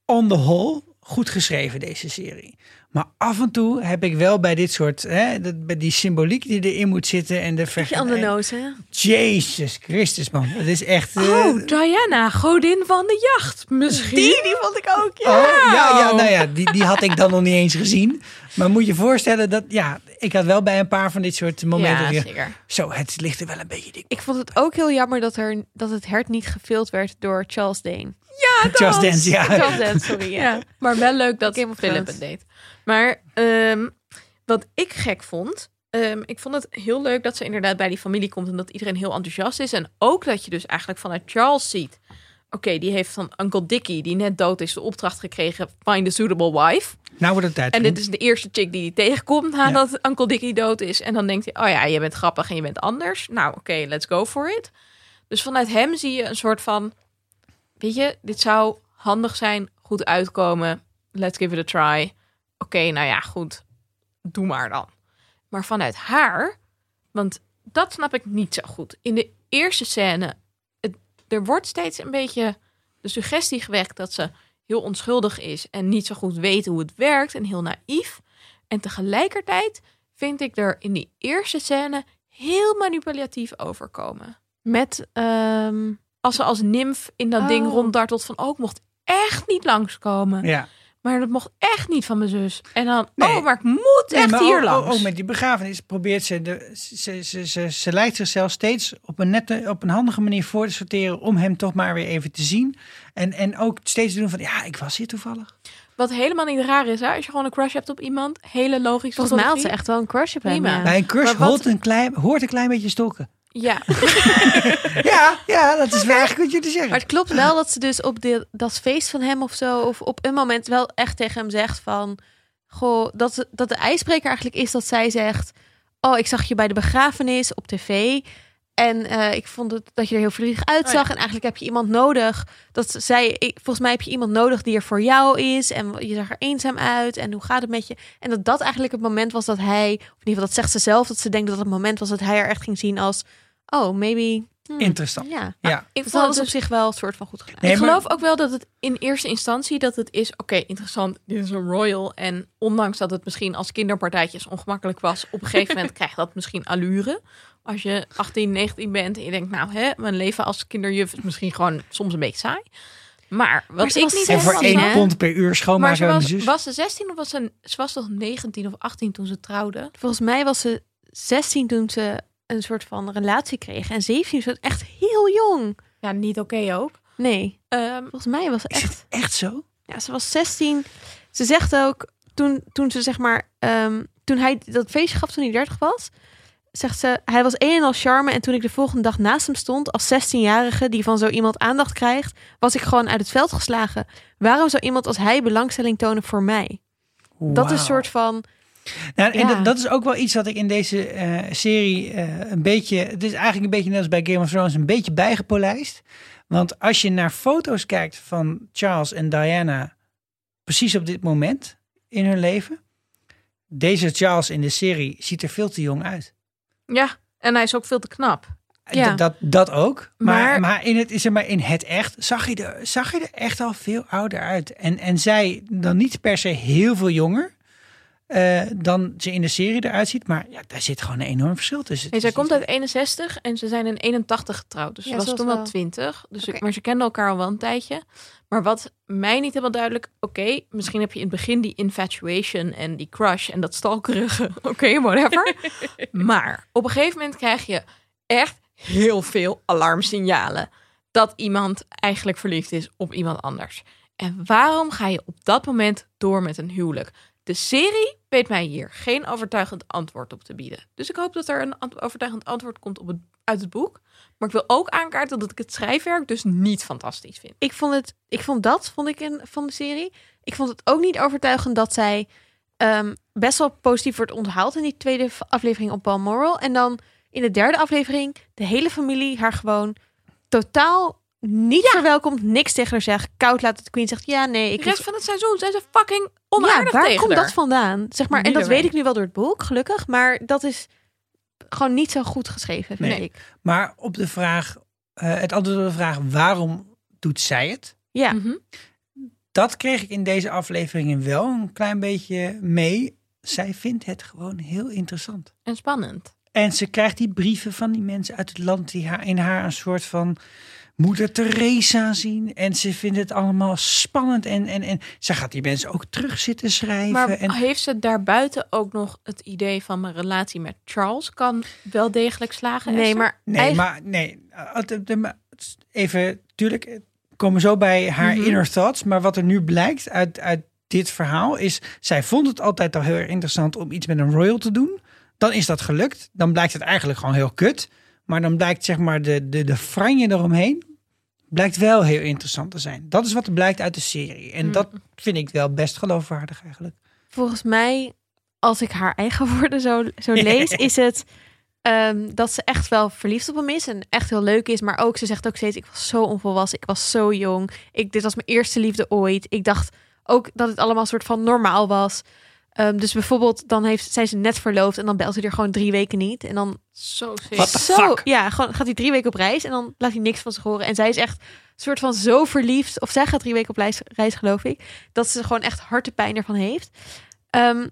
on the whole goed geschreven, deze serie. Maar af en toe heb ik wel bij dit soort, hè, dat, bij die symboliek die erin moet zitten en de vergelijking. nose, hè? Jezus Christus, man. Het is echt. eh, Oh, Diana, godin van de jacht. Misschien. Die, die vond ik ook, ja. Oh, ja, ja, nou ja, die, die had ik dan nog niet eens gezien. Maar moet je voorstellen dat, ja, ik had wel bij een paar van dit soort momenten Ja, zeker. zo, het ligt er wel een beetje dik. Ik vond het ook heel jammer dat, er, dat het hert niet gefilmd werd door Charles Dane. Ja, Just Dance, ja. Charles sorry. Ja. Ja, maar wel leuk dat Game of Philip het deed. Maar ehm, wat ik gek vond, ehm, ik vond het heel leuk dat ze inderdaad bij die familie komt en dat iedereen heel enthousiast is. En ook dat je dus eigenlijk vanuit Charles ziet. Oké, die heeft van Uncle Dickie, die net dood is, de opdracht gekregen: find a suitable wife. Nou wordt het tijd. En dit is de eerste chick die hij tegenkomt nadat Uncle Dickie dood is. En dan denkt hij, oh ja, je bent grappig en je bent anders. Nou, oké, let's go for it. Dus vanuit hem zie je een soort van, weet je, dit zou handig zijn, goed uitkomen. Let's give it a try. Oké, nou ja, goed, doe maar dan. Maar vanuit haar, want dat snap ik niet zo goed. In de eerste scène, er wordt steeds een beetje de suggestie gewekt dat ze heel onschuldig is en niet zo goed weet hoe het werkt en heel naïef. En tegelijkertijd vind ik er in die eerste scène heel manipulatief overkomen. Met, ehm, Als ze als nimf in dat ding Oh. ronddartelt van, oh, ik mocht echt niet langskomen. ja. Maar dat mocht echt niet van mijn zus. En dan, Nee. oh, maar ik moet Nee, echt maar hier langs. ook- ook met die begrafenis probeert ze, de, ze, ze, ze, ze lijkt zichzelf steeds op een nette, op een handige manier voor te sorteren om hem toch maar weer even te zien. En, en ook steeds te doen van, ja, ik was hier toevallig. Wat helemaal niet raar is, hè? als je gewoon een crush hebt op iemand. Hele logisch. volgens mij had ze echt wel een crush op hem. Ja. Bij een crush wat- hoort een klein, hoort een klein beetje stalken. Ja, Ja, ja, dat is wel echt goed je te zeggen. Maar het klopt wel dat ze dus op de, dat feest van hem of zo, of op een moment wel echt tegen hem zegt van, goh, dat, dat de ijsbreker eigenlijk is dat zij zegt, oh, ik zag je bij de begrafenis op tv en eh, ik vond het, dat je er heel verdrietig uitzag Oh ja. en eigenlijk heb je iemand nodig. Dat zei, ik, volgens mij heb je iemand nodig die er voor jou is en je zag er eenzaam uit en hoe gaat het met je? En dat dat eigenlijk het moment was dat hij, of in ieder geval dat zegt ze zelf, dat ze denkt dat het moment was dat hij er echt ging zien als, oh, maybe. hmm, Interessant. Ja. Ja. ik Dus vond dat het was op zich wel een soort van goed gedaan. Nee, ik maar- geloof ook wel dat het in eerste instantie dat het is, oké, interessant, dit is een royal. En ondanks dat het misschien als kinderpartijtjes ongemakkelijk was, op een gegeven moment krijgt dat misschien allure. Als je 18, 19 bent en je denkt, nou, hè, mijn leven als kinderjuf is misschien gewoon soms een beetje saai. Maar wat Maar ze ik was niet En voor één pond per uur Maar schoonmaken ze aan was, was ze 16 of was ze, ze was toch 19 of 18 toen ze trouwden? Volgens mij was ze 16 toen ze een soort van relatie kreeg. En 17 is het echt heel jong. Ja, niet oké ook. Nee, Ehm, volgens mij was echt... het echt zo? Ja, ze was 16. Ze zegt ook, toen, toen ze zeg maar... ehm, toen hij dat feestje gaf toen hij 30 was... Zegt ze, hij was een en al charme. En toen ik de volgende dag naast hem stond... als 16-jarige die van zo iemand aandacht krijgt... was ik gewoon uit het veld geslagen. Waarom zou iemand als hij belangstelling tonen voor mij? Dat is een soort van... Nou, en Ja. dat, dat is ook wel iets wat ik in deze eh, serie eh, een beetje. Het is eigenlijk een beetje net als bij Game of Thrones, een beetje bijgepolijst. Want als je naar foto's kijkt van Charles en Diana, precies op dit moment in hun leven. Deze Charles in de serie ziet er veel te jong uit. ja, en hij is ook veel te knap. Ja. Dat, dat, dat ook. Maar, Maar- maar, in, het, zeg maar in het echt zag je, er, zag je er echt al veel ouder uit. En, en zij dan niet per se heel veel jonger eh, dan ze in de serie eruit ziet. Maar ja, daar zit gewoon een enorm verschil tussen. Nee, zij komt uit 61 en ze zijn in 81 getrouwd. Dus Ja, ze was toen wel wel- 20. Dus ik, maar ze kenden elkaar al wel een tijdje. Maar wat mij niet helemaal duidelijk... Oké, misschien heb je in het begin die infatuation en die crush en dat stalkerige. Oké, whatever. maar op een gegeven moment krijg je echt heel veel alarmsignalen. Dat iemand eigenlijk verliefd is op iemand anders. En waarom ga je op dat moment door met een huwelijk? De serie weet mij hier geen overtuigend antwoord op te bieden. Dus ik hoop dat er een overtuigend antwoord komt op het, uit het boek. Maar ik wil ook aankaarten dat ik het schrijfwerk dus niet fantastisch vind. ik vond het, ik vond dat, vond ik in, van de serie. Ik vond het ook niet overtuigend dat zij ehm, best wel positief wordt onthaald in die tweede aflevering op Balmoral. En dan in de derde aflevering de hele familie haar gewoon totaal niet verwelkomt, niks tegen haar zegt, koud laat het queen zegt ja nee De ik rest van het seizoen zijn ze fucking onaardig ja, waar tegen komt haar. dat vandaan? Zeg maar, en dat weet ik nu wel door het boek, gelukkig, maar dat is gewoon niet zo goed geschreven, vind Nee. ik. Maar op de vraag, eh, het antwoord op de vraag waarom doet zij het? Ja, Mhm. dat kreeg ik in deze afleveringen wel een klein beetje mee. Zij vindt het gewoon heel interessant. En spannend. En ze krijgt die brieven van die mensen uit het land die haar, in haar een soort van moeder Teresa zien. En ze vindt het allemaal spannend. En, en, en ze gaat die mensen ook terug zitten schrijven. Maar en, heeft ze daarbuiten ook nog het idee van mijn relatie met Charles kan wel degelijk slagen? Nee, Esther? maar nee, eigen- maar nee. Even, tuurlijk, komen zo bij haar Mhm. inner thoughts. Maar wat er nu blijkt uit, uit dit verhaal is... zij vond het altijd al heel erg interessant om iets met een royal te doen. Dan is dat gelukt. Dan blijkt het eigenlijk gewoon heel kut. Maar dan blijkt zeg maar de, de, de franje eromheen... blijkt wel heel interessant te zijn. Dat is wat er blijkt uit de serie. En Mm. dat vind ik wel best geloofwaardig eigenlijk. volgens mij, als ik haar eigen woorden zo, zo lees, is het ehm, dat ze echt wel verliefd op hem is en echt heel leuk is. Maar ook, ze zegt ook steeds, ik was zo onvolwassen, ik was zo jong. Ik, dit was mijn eerste liefde ooit. Ik dacht ook dat het allemaal soort van normaal was. Ehm, dus bijvoorbeeld, dan heeft, zijn ze net verloofd en dan belt hij er gewoon drie weken niet. En dan Zo zo, fuck? ja, gewoon gaat hij drie weken op reis en dan laat hij niks van zich horen. En zij is echt een soort van zo verliefd, of zij gaat drie weken op reis, reis geloof ik, dat ze gewoon echt hartepijn ervan heeft. Ehm,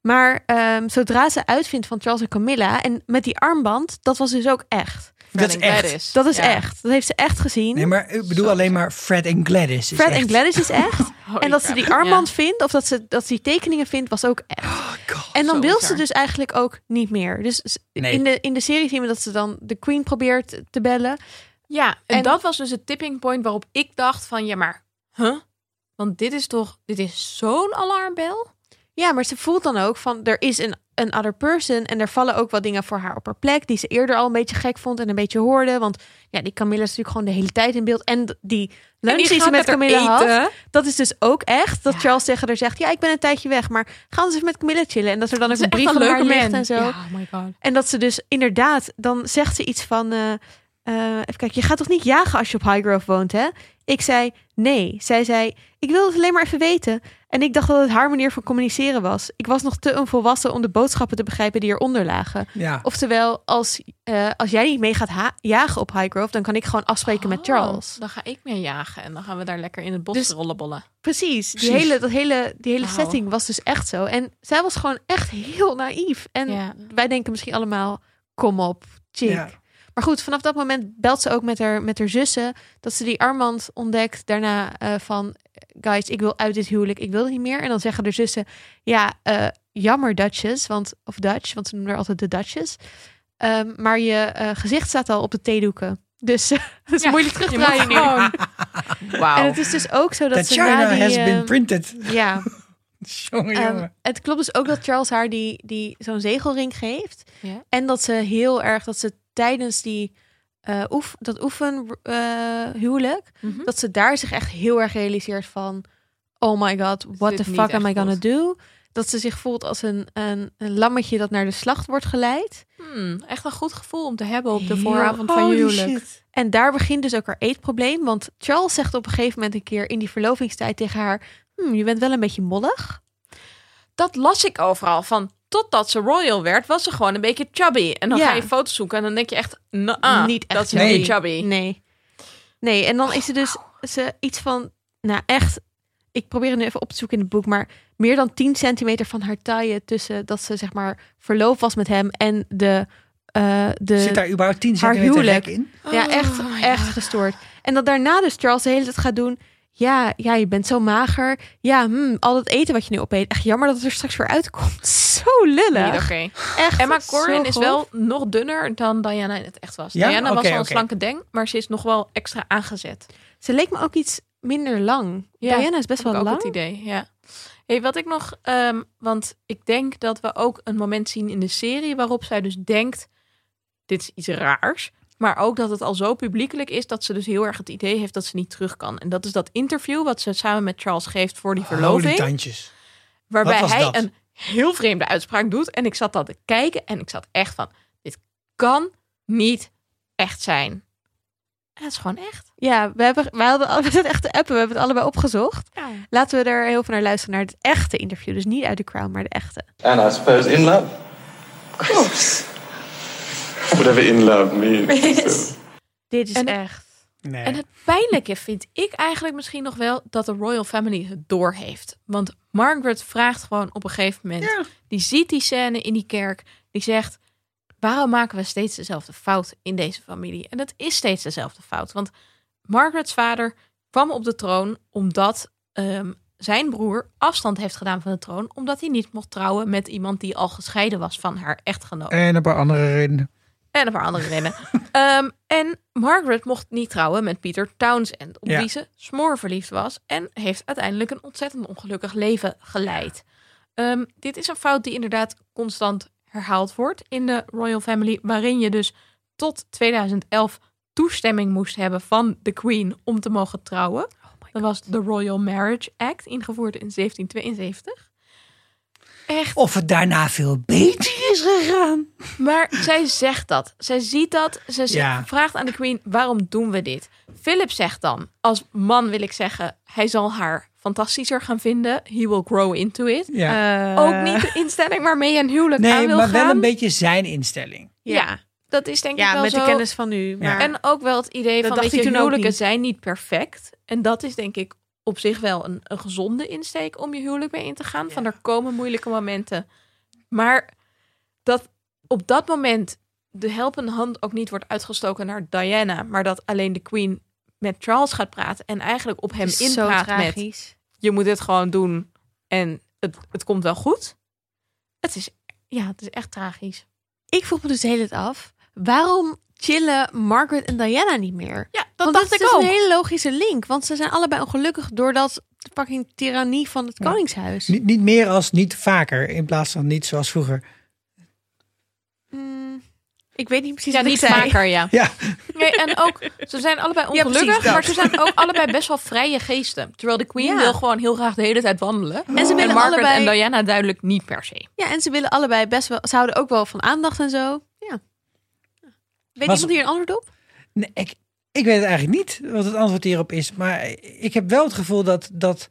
maar ehm, zodra ze uitvindt van Charles en Camilla en met die armband, dat was dus ook echt. Dat is Fred en echt. Gladys. Dat is Ja. echt. Dat heeft ze echt gezien. Nee, maar ik bedoel Zo. alleen maar Fred en Gladys. is Fred echt- en Gladys is echt. En dat ze die armband vindt, of dat ze, dat ze die tekeningen vindt, was ook echt. Oh god. En dan wil bizar. ze dus eigenlijk ook niet meer. Dus Nee. in, de, in de serie zien we dat ze dan de Queen probeert te bellen. Ja, en, En- dat was dus het tipping point waarop ik dacht van, ja maar, huh? Want dit is toch, dit is zo'n alarmbel? Ja, maar ze voelt dan ook van er is een, een other person. En er vallen ook wat dingen voor haar op haar plek. Die ze eerder al een beetje gek vond en een beetje hoorde. Want ja, die Camilla is natuurlijk gewoon de hele tijd in beeld. En die lunch die, ze met Camilla had, dat is dus ook echt. Dat Ja. Charles tegen haar zegt: Ja, ik ben een tijdje weg. Maar gaan ze even met Camilla chillen. En dat er dan ook een brief van haar ligt en zo. Ja, oh my god. En dat ze dus inderdaad, dan zegt ze iets van. eh, eh, even kijken, je gaat toch niet jagen als je op Highgrove woont, hè? Ik zei nee. Zij zei: Ik wil het alleen maar even weten. En ik dacht dat het haar manier van communiceren was. Ik was nog te onvolwassen om de boodschappen te begrijpen die eronder lagen. Ja. Oftewel, als, eh, als jij niet mee gaat jagen op Highgrove, dan kan ik gewoon afspreken met Oh, Charles. Dan ga ik mee jagen en dan gaan we daar lekker in het bos Dus- rollenbollen. Precies. Die Precies. hele, dat hele, die hele setting was dus echt zo. En zij was gewoon echt heel naïef. En Ja. wij denken misschien allemaal, kom op, chick. Ja. Maar goed, vanaf dat moment belt ze ook met haar, met haar zussen. Dat ze die armband ontdekt. Daarna eh, van, guys, ik wil uit dit huwelijk. Ik wil het niet meer. En dan zeggen de zussen, ja, eh, jammer Dutchess. Want, of Dutch, want ze noemen haar altijd de Dutchess. Ehm, maar je eh, gezicht staat al op de theedoeken. Dus dat is Ja, moeilijk terugdraaien moet nu. Wauw. En het is dus ook zo dat That ze China na die... has been printed. ja, Jongen, Ehm, jongen. het klopt dus ook dat Charles haar die, die zo'n zegelring geeft. En dat ze heel erg, dat ze tijdens die eh oef, dat oefen eh, huwelijk, Mhm. dat ze daar zich echt heel erg realiseert van, oh my god, what the fuck am I gonna do? Dat ze zich voelt als een, een, een lammetje dat naar de slacht wordt geleid. Hmm, echt een goed gevoel om te hebben op de Heel- vooravond van je huwelijk. shit. En daar begint dus ook haar eetprobleem. Want Charles zegt op een gegeven moment een keer in die verlovingstijd tegen haar, "Hmm, je bent wel een beetje mollig. Dat las ik overal van. Totdat ze royal werd, was ze gewoon een beetje chubby. En dan Ja. ga je foto's zoeken en dan denk je echt, nah, Niet echt dat is heel chubby. Nee. Nee, en dan is er dus ze iets van, nou echt, ik probeer het nu even op te zoeken in het boek, maar meer dan 10 centimeter van haar taille tussen dat ze zeg maar verloofd was met hem en de, eh de Zit daar überhaupt 10 haar centimeter huwelijk. in? ja Oh echt, my echt God. gestoord. En dat daarna dus Charles de hele tijd gaat doen. Ja, ja, je bent zo mager. Ja, hmm, al dat eten wat je nu opeet. Echt jammer dat het er straks weer uitkomt. Zo lullig. Niet oké. Echt. Emma Corrin is wel nog dunner dan Diana in het echt was. Ja? Diana was al een slanke deng, maar ze is nog wel extra aangezet. Ze leek me ook iets minder lang. Ja, Diana is best Heb wel ik ook lang. het idee, ja. Hey, wat ik nog, ehm, want ik denk dat we ook een moment zien in de serie waarop zij dus denkt, dit is iets raars. Maar ook dat het al zo publiekelijk is dat ze dus heel erg het idee heeft dat ze niet terug kan. En dat is dat interview wat ze samen met Charles geeft voor die Holy verloving. tandjes. Waarbij Wat was hij dat? een heel vreemde uitspraak doet. En ik zat dat te kijken en ik zat echt van, dit kan niet echt zijn. Het is gewoon echt. Ja, we hebben, we hadden we zitten echt te appen. We hebben het allebei opgezocht. Ja. Laten we er heel veel naar luisteren. Naar het echte interview. Dus niet uit de Crown, maar de echte. And I suppose in love. Of course. Whatever in love means. Dit is En- echt. Nee. En het pijnlijke vind ik eigenlijk misschien nog wel dat de Royal Family het doorheeft. Want Margaret vraagt gewoon op een gegeven moment, Ja. die ziet die scène in die kerk, die zegt, waarom maken we steeds dezelfde fout in deze familie? En het is steeds dezelfde fout, want Margarets vader kwam op de troon omdat ehm, zijn broer afstand heeft gedaan van de troon, omdat hij niet mocht trouwen met iemand die al gescheiden was van haar echtgenoot. En een paar andere redenen. En een paar andere redenen. Ehm, en Margaret mocht niet trouwen met Peter Townsend, op Ja. wie ze smoor verliefd was. En heeft uiteindelijk een ontzettend ongelukkig leven geleid. Ehm, dit is een fout die inderdaad constant herhaald wordt in de Royal Family. Waarin je dus tot 2011 toestemming moest hebben van de Queen om te mogen trouwen. Dat was de Royal Marriage Act, ingevoerd in 1772. Echt Of het daarna veel beter is gegaan. maar zij zegt dat. Zij ziet dat. Ze zegt- Ja. vraagt aan de queen, waarom doen we dit? Philip zegt dan, als man wil ik zeggen, hij zal haar fantastischer gaan vinden. He will grow into it. Ja. Eh, Ook niet de instelling waarmee je een huwelijk aan nee, wil maar gaan. wel een beetje zijn instelling. Ja, dat is denk ik Ja, wel met zo. de kennis van nu. Maar En ook wel het idee Dat van, hij je, huwelijken niet. zijn niet perfect. En dat is denk ik op zich wel een, een gezonde insteek om je huwelijk mee in te gaan. Van er komen moeilijke momenten. Maar dat op dat moment de helpende hand ook niet wordt uitgestoken naar Diana. Maar dat alleen de queen met Charles gaat praten. En eigenlijk op hem het inpraat met je moet dit gewoon doen. En het, het komt wel goed. Het is, ja, het is echt tragisch. Ik vroeg me dus hele tijd af, waarom chillen Margaret en Diana niet meer? Ja, dat want dacht dat ik is ook. een hele logische link. Want ze zijn allebei ongelukkig doordat fucking tirannie van het Ja. koningshuis. Niet, niet meer als niet vaker, in plaats van niet zoals vroeger. Hmm, ik weet niet precies Ja, wat niet ik zei. vaker, ja. Ja, Nee, en ook, ze zijn allebei ongelukkig, maar ze zijn ook allebei best wel vrije geesten. Terwijl de Queen Ja. wil gewoon heel graag de hele tijd wandelen. En ze willen Margaret allebei... en Diana duidelijk niet per se. Ja, en ze willen allebei best wel... Ze houden ook wel van aandacht en zo. Ja. Weet Was- iemand hier een antwoord op? nee, ik, ik weet het eigenlijk niet wat het antwoord hierop is. Maar ik heb wel het gevoel dat, dat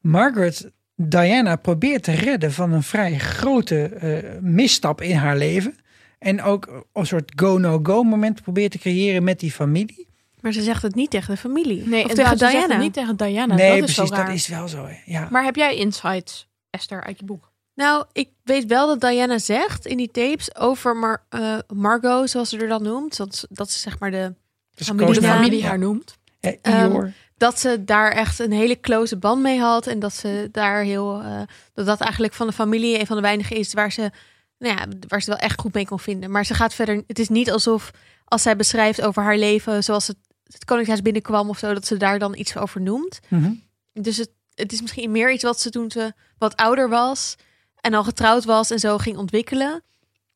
Margaret Diana probeert te redden van een vrij grote eh, misstap in haar leven. En ook een soort go-no-go moment probeert te creëren met die familie. Maar ze zegt het niet tegen de familie. Nee, of en tegen ze zegt het Diana. niet tegen Diana. nee, dat is precies, dat is wel zo. Ja. Maar heb jij insights, Esther, uit je boek? Nou, ik weet wel dat Diana zegt in die tapes over Mar eh, Margot, zoals ze er dan noemt. Dat, dat is zeg maar de Dus Familie de familie haar noemt. Ja, Ehm, dat ze daar echt een hele close band mee had. En dat ze daar heel. eh, dat dat eigenlijk van de familie een van de weinigen is waar ze. Nou ja, waar ze wel echt goed mee kon vinden. Maar ze gaat verder. Het is niet alsof als zij beschrijft over haar leven. zoals het, het Koningshuis binnenkwam of zo. dat ze daar dan iets over noemt. Mhm. Dus het, het is misschien meer iets wat ze toen ze wat ouder was. en al getrouwd was en zo ging ontwikkelen.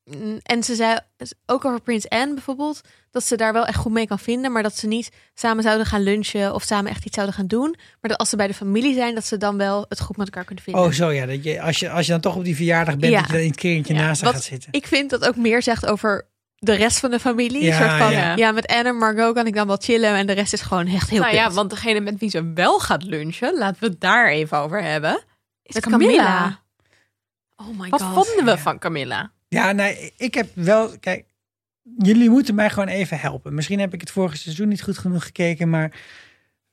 Mm, En ze zei ook over Prins Anne bijvoorbeeld. Dat ze daar wel echt goed mee kan vinden. maar dat ze niet samen zouden gaan lunchen. of samen echt iets zouden gaan doen. Maar dat als ze bij de familie zijn. dat ze dan wel het goed met elkaar kunnen vinden. Oh, zo ja. Dat je, als, je, als je dan toch op die verjaardag bent, Ja. dat je dan in het kerentje Ja, naast haar wat gaat zitten. Ik vind dat ook meer zegt over de rest van de familie. Ja, een soort van, ja. ja. met Anne en Margot kan ik dan wel chillen. en de rest is gewoon echt heel nou ja, want degene met wie ze wel gaat lunchen, laten we het daar even over hebben. Is Met Camilla. Camilla. Oh my Wat god. vonden we Ja. van Camilla? Ja, nee, ik heb wel. Kijk, jullie moeten mij gewoon even helpen. Misschien heb ik het vorige seizoen niet goed genoeg gekeken, maar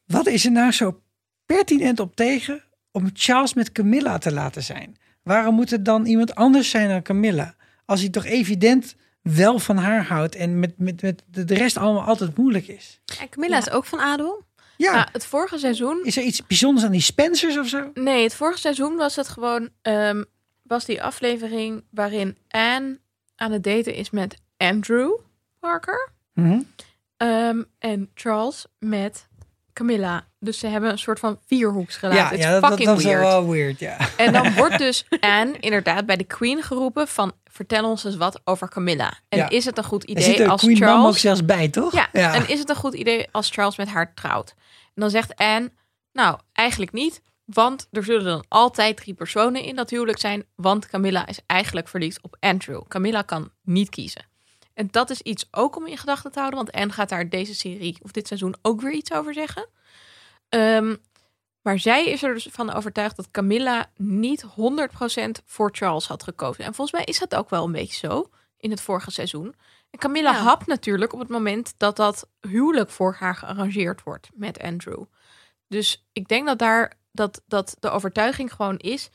wat is er nou zo pertinent op tegen om Charles met Camilla te laten zijn? Waarom moet het dan iemand anders zijn dan Camilla? Als hij toch evident wel van haar houdt en met, met, met de de rest allemaal altijd moeilijk is. En Camilla is ook van adel. Ja, Nou, het vorige seizoen is er iets bijzonders aan die Spencers of zo? Nee, het vorige seizoen was het gewoon. ehm, was die aflevering waarin Anne aan het daten is met Andrew Parker. Mhm. ehm, en Charles met Camilla. Dus ze hebben een soort van vierhoeksrelatie. Ja, Het ja dat, fucking dat is wel, weird. wel weird. Ja. En dan wordt dus Anne inderdaad bij de Queen geroepen van... vertel ons eens wat over Camilla. En Ja. is het een goed idee de als Queen Mom ook Charles... zelfs bij, toch? Ja, en is het een goed idee als Charles met haar trouwt? En dan zegt Anne, nou, eigenlijk niet. Want er zullen dan altijd drie personen in dat huwelijk zijn. Want Camilla is eigenlijk verliefd op Andrew. Camilla kan niet kiezen. En dat is iets ook om in gedachten te houden. Want Anne gaat daar deze serie of dit seizoen ook weer iets over zeggen. Ehm, maar zij is er dus van overtuigd dat Camilla niet 100% voor Charles had gekozen. En volgens mij is dat ook wel een beetje zo in het vorige seizoen. En Camilla Ja. hapt natuurlijk op het moment dat dat huwelijk voor haar gearrangeerd wordt met Andrew. Dus ik denk dat daar dat, dat de overtuiging gewoon is: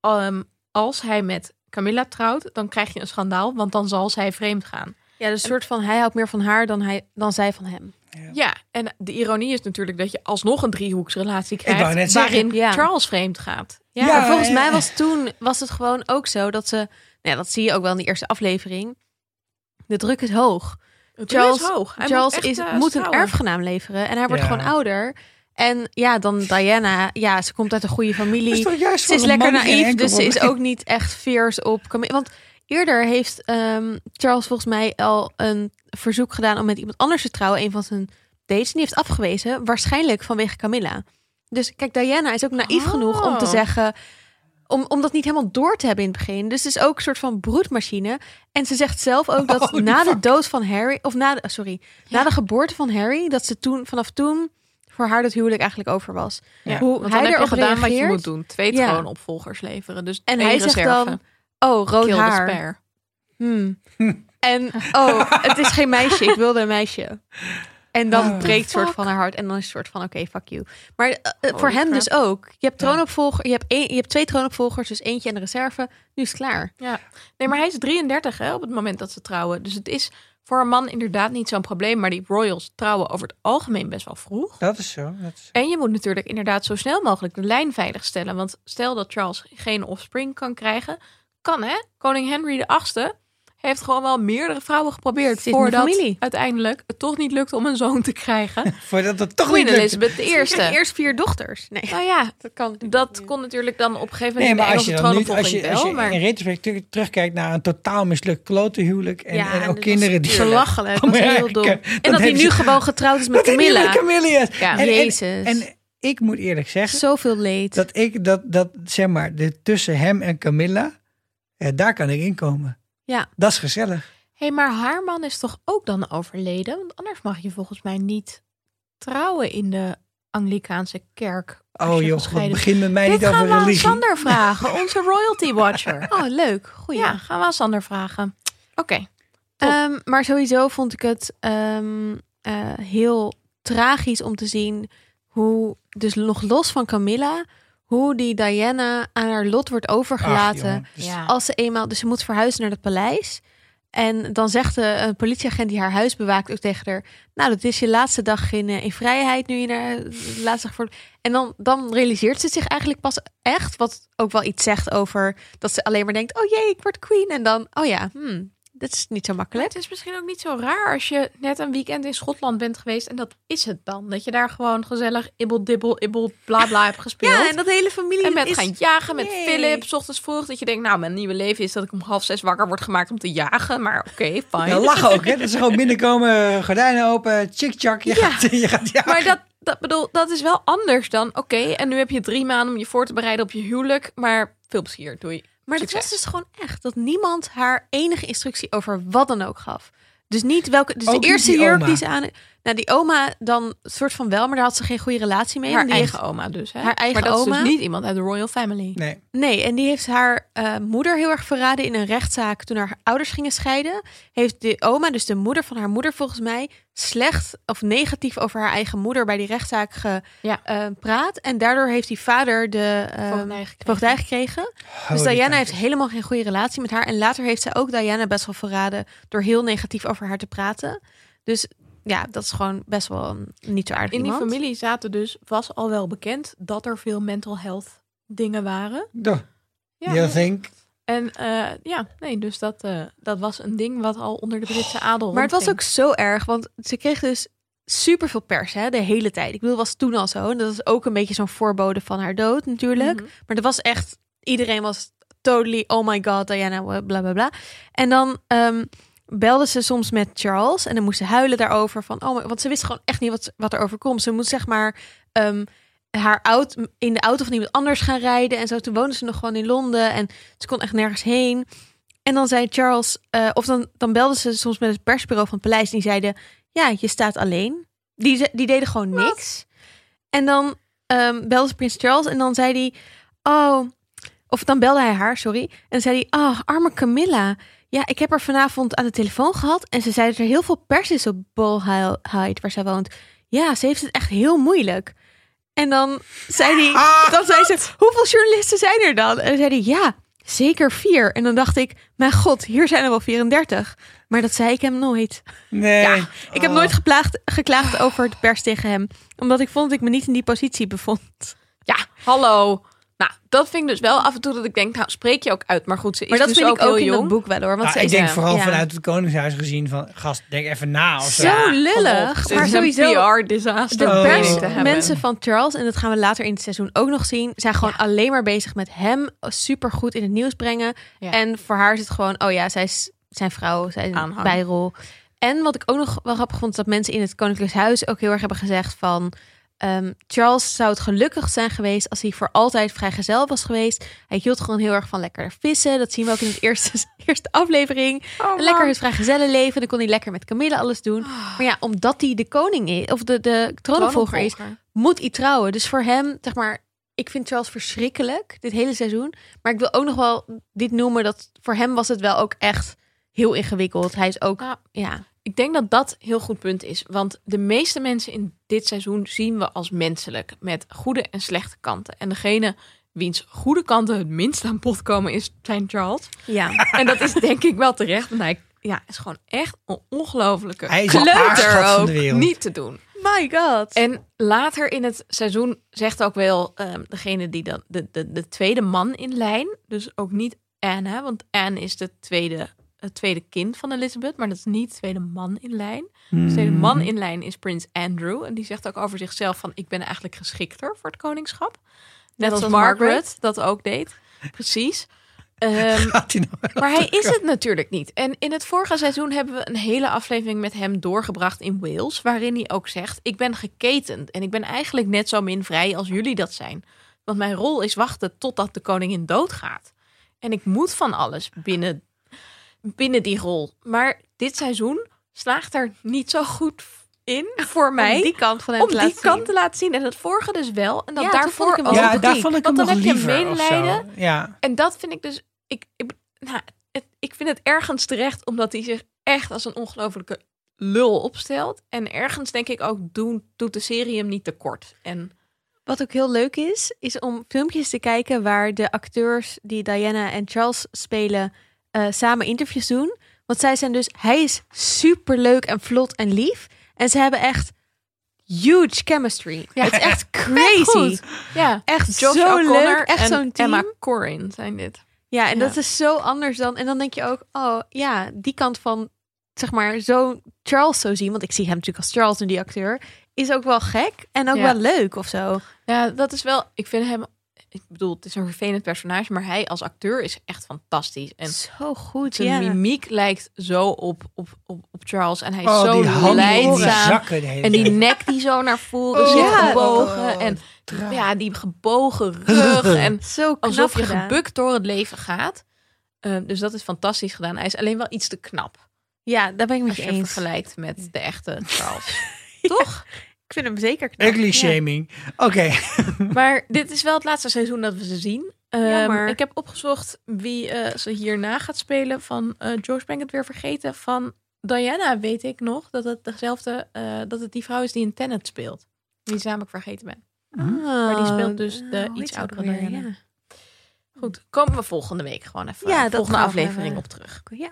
ehm, als hij met Camilla trouwt, dan krijg je een schandaal, want dan zal zij vreemd gaan. Ja, dus een soort van hij houdt meer van haar dan, hij, dan zij van hem. Ja, en de ironie is natuurlijk dat je alsnog een driehoeksrelatie wou krijgt waarin Ja. Charles vreemd gaat. Ja, Ja, maar volgens mij was toen was het gewoon ook zo dat ze, nou ja, dat zie je ook wel in de eerste aflevering. De druk is hoog. Het Charles, is hoog. Hij Charles moet, echt, is, eh, moet een erfgenaam leveren en hij wordt Ja. gewoon ouder. En ja, dan Diana, ja, ze komt uit een goede is familie. Ze is lekker naïef, dus ze is ook niet echt fierce op. Want eerder heeft ehm, Charles volgens mij al een verzoek gedaan om met iemand anders te trouwen, een van zijn dates. En die heeft afgewezen, waarschijnlijk vanwege Camilla. Dus kijk, Diana is ook naïef Oh. genoeg om te zeggen, om, om dat niet helemaal door te hebben in het begin. Dus het is ook een soort van broedmachine. En ze zegt zelf ook dat Holy na de dood van Harry, of na de, sorry, na de geboorte van Harry, dat ze toen vanaf toen voor haar dat huwelijk eigenlijk over was. Ja, Hoe hij heb je gedaan wat je moet doen. Twee Ja. troonopvolgers leveren. Dus En één hij zegt reserve. dan, oh, rood Kill haar. spare. Hmm. En oh, het is geen meisje, ik wilde een meisje. En dan Oh. breekt soort van haar hart en dan is het soort van oké, fuck you. Maar eh, eh, voor hem crap. dus ook. Je hebt troonopvolger, je hebt, je hebt twee troonopvolgers, dus eentje en de reserve. Nu is het klaar. Ja. Nee, maar hij is 33 hè, op het moment dat ze trouwen. Dus het is voor een man inderdaad niet zo'n probleem. Maar die royals trouwen over het algemeen best wel vroeg. Dat is zo. Dat is... En je moet natuurlijk inderdaad zo snel mogelijk de lijn veiligstellen. Want stel dat Charles geen offspring kan krijgen. Kan hè? Koning Henry VIII heeft gewoon wel meerdere vrouwen geprobeerd. Zit voordat familie. uiteindelijk het toch niet lukt om een zoon te krijgen. Voordat het toch Queen niet lukt. Elizabeth de Eerst, eerste. eerst vier dochters. Nee, Nou ja, dat kan. dat kon natuurlijk dan op een gegeven Nee, moment maar in als de je Engelse dan nu, als je, als je wel. Maar in retrospect terug- terugkijkt naar een totaal mislukt klote huwelijk en, Ja, en ook kinderen die belachelijk. Dat was Ja, heel dom. En dat dat hij nu ze- gewoon getrouwd is met Dat hij niet Camilla. met Camilla is. Ja. En- en- Jezus. En, ik moet eerlijk zeggen Zoveel leed. dat ik dat, dat zeg maar, de, tussen hem en Camilla, eh, daar kan ik inkomen. Ja. Dat is gezellig. Hé, maar haar man is toch ook dan overleden? Want anders mag je volgens mij niet trouwen in de Anglikaanse kerk. Oh joh, begin met mij Dit niet over gaan we aan religie. Sander vragen, onze royalty watcher. Oh, leuk. Goeie. Ja, gaan we aan Sander vragen. Oké. Ehm, maar sowieso vond ik het ehm, eh, heel tragisch om te zien hoe, dus nog los van Camilla, hoe die Diana aan haar lot wordt overgelaten. dus- ja. als ze eenmaal, dus ze moet verhuizen naar het paleis. En dan zegt de een politieagent die haar huis bewaakt ook tegen haar: Nou, dat is je laatste dag in, eh, in vrijheid. Nu je naar de laatste dag voor. En dan, dan realiseert ze zich eigenlijk pas echt. Wat ook wel iets zegt over dat ze alleen maar denkt: Oh jee, ik word queen. En dan, oh ja, hmm, dit is niet zo Maar makkelijk. het is misschien ook niet zo raar als je net een weekend in Schotland bent geweest. En dat is het dan. Dat je daar gewoon gezellig ibbel, dibbel, ibbel, bla bla hebt gespeeld. Ja, en dat hele familie En met is... gaan jagen met Yay. Philip, 's ochtends vroeg. Dat je denkt, nou, mijn nieuwe leven is dat ik om half zes wakker word gemaakt om te jagen. Maar oké, fijn. Ja, lachen ook, hè? Dat ze gewoon binnenkomen, gordijnen open, tjik-tjak. Je, Ja. gaat, je gaat jagen. Maar dat, dat bedoel, dat is wel anders dan, oké, en nu heb je drie maanden om je voor te bereiden op je huwelijk. Maar veel plezier, doei. Maar het was dus gewoon echt dat niemand haar enige instructie over wat dan ook gaf. Dus niet welke. Dus Ook de eerste jurk die ze aan. Nou, die oma dan soort van wel, maar daar had ze geen goede relatie mee. Haar die eigen heeft- oma dus, hè? haar eigen maar dat is dus niet iemand uit de royal family. Nee. Nee, en die heeft haar eh, moeder heel erg verraden in een rechtszaak toen haar ouders gingen scheiden. Heeft de oma, dus de moeder van haar moeder volgens mij, slecht of negatief over haar eigen moeder bij die rechtszaak Ja. gepraat. en daardoor heeft die vader de eh, Voogdij gekregen. voogdij gekregen. Dus Diana heeft helemaal geen goede relatie met haar. En later heeft zij ook Diana best wel verraden door heel negatief over haar te praten. Dus ja, dat is gewoon best wel een niet zo aardig In die iemand. familie zaten dus, was al wel bekend dat er veel mental health dingen waren. Ja. Think? En eh, ja, nee, dus dat, eh, dat was een ding wat al onder de Britse adel Maar het was ook zo erg, want ze kreeg dus super veel pers hè, de hele tijd. Ik bedoel, was toen al zo. En dat is ook een beetje zo'n voorbode van haar dood natuurlijk. Mhm. Maar dat was echt, iedereen was totally, oh my god, Diana, bla bla bla. En dan ehm belde ze soms met Charles en dan moest ze huilen daarover. Van, oh, want ze wist gewoon echt niet wat, wat er overkomt. Ze moest zeg maar ehm, haar auto, in de auto van iemand anders gaan rijden. En zo, toen woonde ze nog gewoon in Londen en ze kon echt nergens heen. En dan zei Charles, eh, of dan, dan belde ze soms met het persbureau van het paleis. En die zeiden, ja, je staat alleen. Die, die deden gewoon niks. En dan ehm, belde ze prins Charles en dan zei hij, oh, of dan belde hij haar, sorry. En zei hij, oh, arme Camilla. Ja, ik heb haar vanavond aan de telefoon gehad en ze zei dat er heel veel pers is op Bolhide, waar zij woont. Ja, ze heeft het echt heel moeilijk. En dan zei, die, dan zei ze, hoeveel journalisten zijn er dan? En dan zei hij, ja, zeker vier. En dan dacht ik, mijn god, hier zijn er wel 34. Maar dat zei ik hem nooit. Nee. Ja, ik heb Oh. nooit geplaagd, geklaagd over de pers tegen hem. Omdat ik vond dat ik me niet in die positie bevond. Ja, hallo. Nou, dat vind ik dus wel af en toe dat ik denk, nou, spreek je ook uit. Maar goed, ze is Maar dat dus vind ook ik ook heel in jong. dat boek wel hoor. Want Nou, ze ik is- denk vooral ja. vanuit het Koningshuis gezien van, gast, denk even na. Of zo. Zo Ja, lullig. Dit Maar is sowieso, een PR-disaster. de Oh. pers, te hebben. mensen van Charles, en dat gaan we later in het seizoen ook nog zien, zijn gewoon alleen maar bezig met hem super goed in het nieuws brengen. Ja. En voor haar is het gewoon, oh ja, zij is zijn vrouw, zij is een Aanhang. bijrol. En wat ik ook nog wel grappig vond, is dat mensen in het Koninklijk Huis ook heel erg hebben gezegd van... ehm, Charles zou het gelukkig zijn geweest als hij voor altijd vrijgezel was geweest. Hij hield gewoon heel erg van lekker vissen. Dat zien we ook in het eerste, eerste aflevering. Oh, lekker het vrijgezellenleven. Dan kon hij lekker met Camilla alles doen. Maar ja, omdat hij de koning is, of de, de troonopvolger is, moet hij trouwen. Dus voor hem, zeg maar, ik vind Charles verschrikkelijk dit hele seizoen. Maar ik wil ook nog wel dit noemen dat voor hem was het wel ook echt heel ingewikkeld. Hij is ook, ja, Ik denk dat dat heel goed punt is. Want de meeste mensen in dit seizoen zien we als menselijk. Met goede en slechte kanten. En degene wiens goede kanten het minst aan bod komen is zijn Charles. ja. En dat is denk ik wel terecht. Want hij ja, is gewoon echt een ongelofelijke Hij is een kleuter ook. de wereld. Niet te doen. My god. En later in het seizoen zegt ook wel ehm, degene die dan de, de, de tweede man in lijn. Dus ook niet Anne, hè, want Anne is de tweede, het tweede kind van Elizabeth, maar dat is niet de tweede man in lijn. De tweede Hmm. man in lijn is Prins Andrew. En die zegt ook over zichzelf van ik ben eigenlijk geschikter voor het koningschap. Net, als zoals Margaret, Margaret. dat ook deed. Precies. Ehm, Gaat hij nou maar hij is het natuurlijk niet. En in het vorige seizoen hebben we een hele aflevering met hem doorgebracht in Wales. Waarin hij ook zegt: Ik ben geketend. En ik ben eigenlijk net zo min vrij als jullie dat zijn. Want mijn rol is wachten totdat de koningin doodgaat. En ik moet van alles binnen, binnen die rol. Maar dit seizoen slaagt er niet zo goed in voor mij. Om die kant van hem om te die laten kant zien. te laten zien. En het vorige dus wel. En dat Ja, daarvoor vond ik hem Ja, daar vond ik hem Want nog dan heb je medelijden. Ja. En dat vind ik dus. Ik, ik, nou, het, ik vind het ergens terecht, omdat hij zich echt als een ongelofelijke lul opstelt. En ergens denk ik ook, doen, doet de serie hem niet tekort. En Wat ook heel leuk is, is om filmpjes te kijken waar de acteurs die Diana en Charles spelen eh, samen interviews doen. Want zij zijn dus, hij is super leuk en vlot en lief. En ze hebben echt huge chemistry. Ja. Het is echt crazy. ja, Echt Josh zo O'Connor leuk. Echt zo'n team. Emma Corrin zijn dit. Ja, en Ja. dat is zo anders dan. En dan denk je ook, oh ja, die kant van, zeg maar, zo Charles zo zien. Want ik zie hem natuurlijk als Charles en die acteur. Is ook wel gek en ook Ja. wel leuk of zo. Ja, dat is wel. Ik vind hem. Ik bedoel, het is een vervelend personage, maar hij als acteur is echt fantastisch. En zo goed, zijn ja. mimiek lijkt zo op, op, op, op Charles. En hij is Oh, zo die handen in die leidzaam. En die nek die zo naar voren Oh, zit ja. gebogen. Oh, en ja, die gebogen rug. en Zo knap alsof je gedaan. gebukt door het leven gaat. Eh, dus dat is fantastisch gedaan. Hij is alleen wel iets te knap. Ja, daar ben ik met Als je je eens. vergelijkt met de echte Charles. Toch? Ik vind hem zeker knap. Ugly Ja. shaming. Oké. Maar dit is wel het laatste seizoen dat we ze zien. Ehm, ik heb opgezocht wie eh, ze hierna gaat spelen. Van eh George ben ik het weer vergeten. Van Diana weet ik nog dat het dezelfde, eh, dat het die vrouw is die in Tenet speelt. Die is namelijk vergeten ben. Maar die speelt dus de Ah, iets oudere? Diana. Ja. Goed, komen we volgende week gewoon even. Ja, volgende we aflevering op terug. Ja.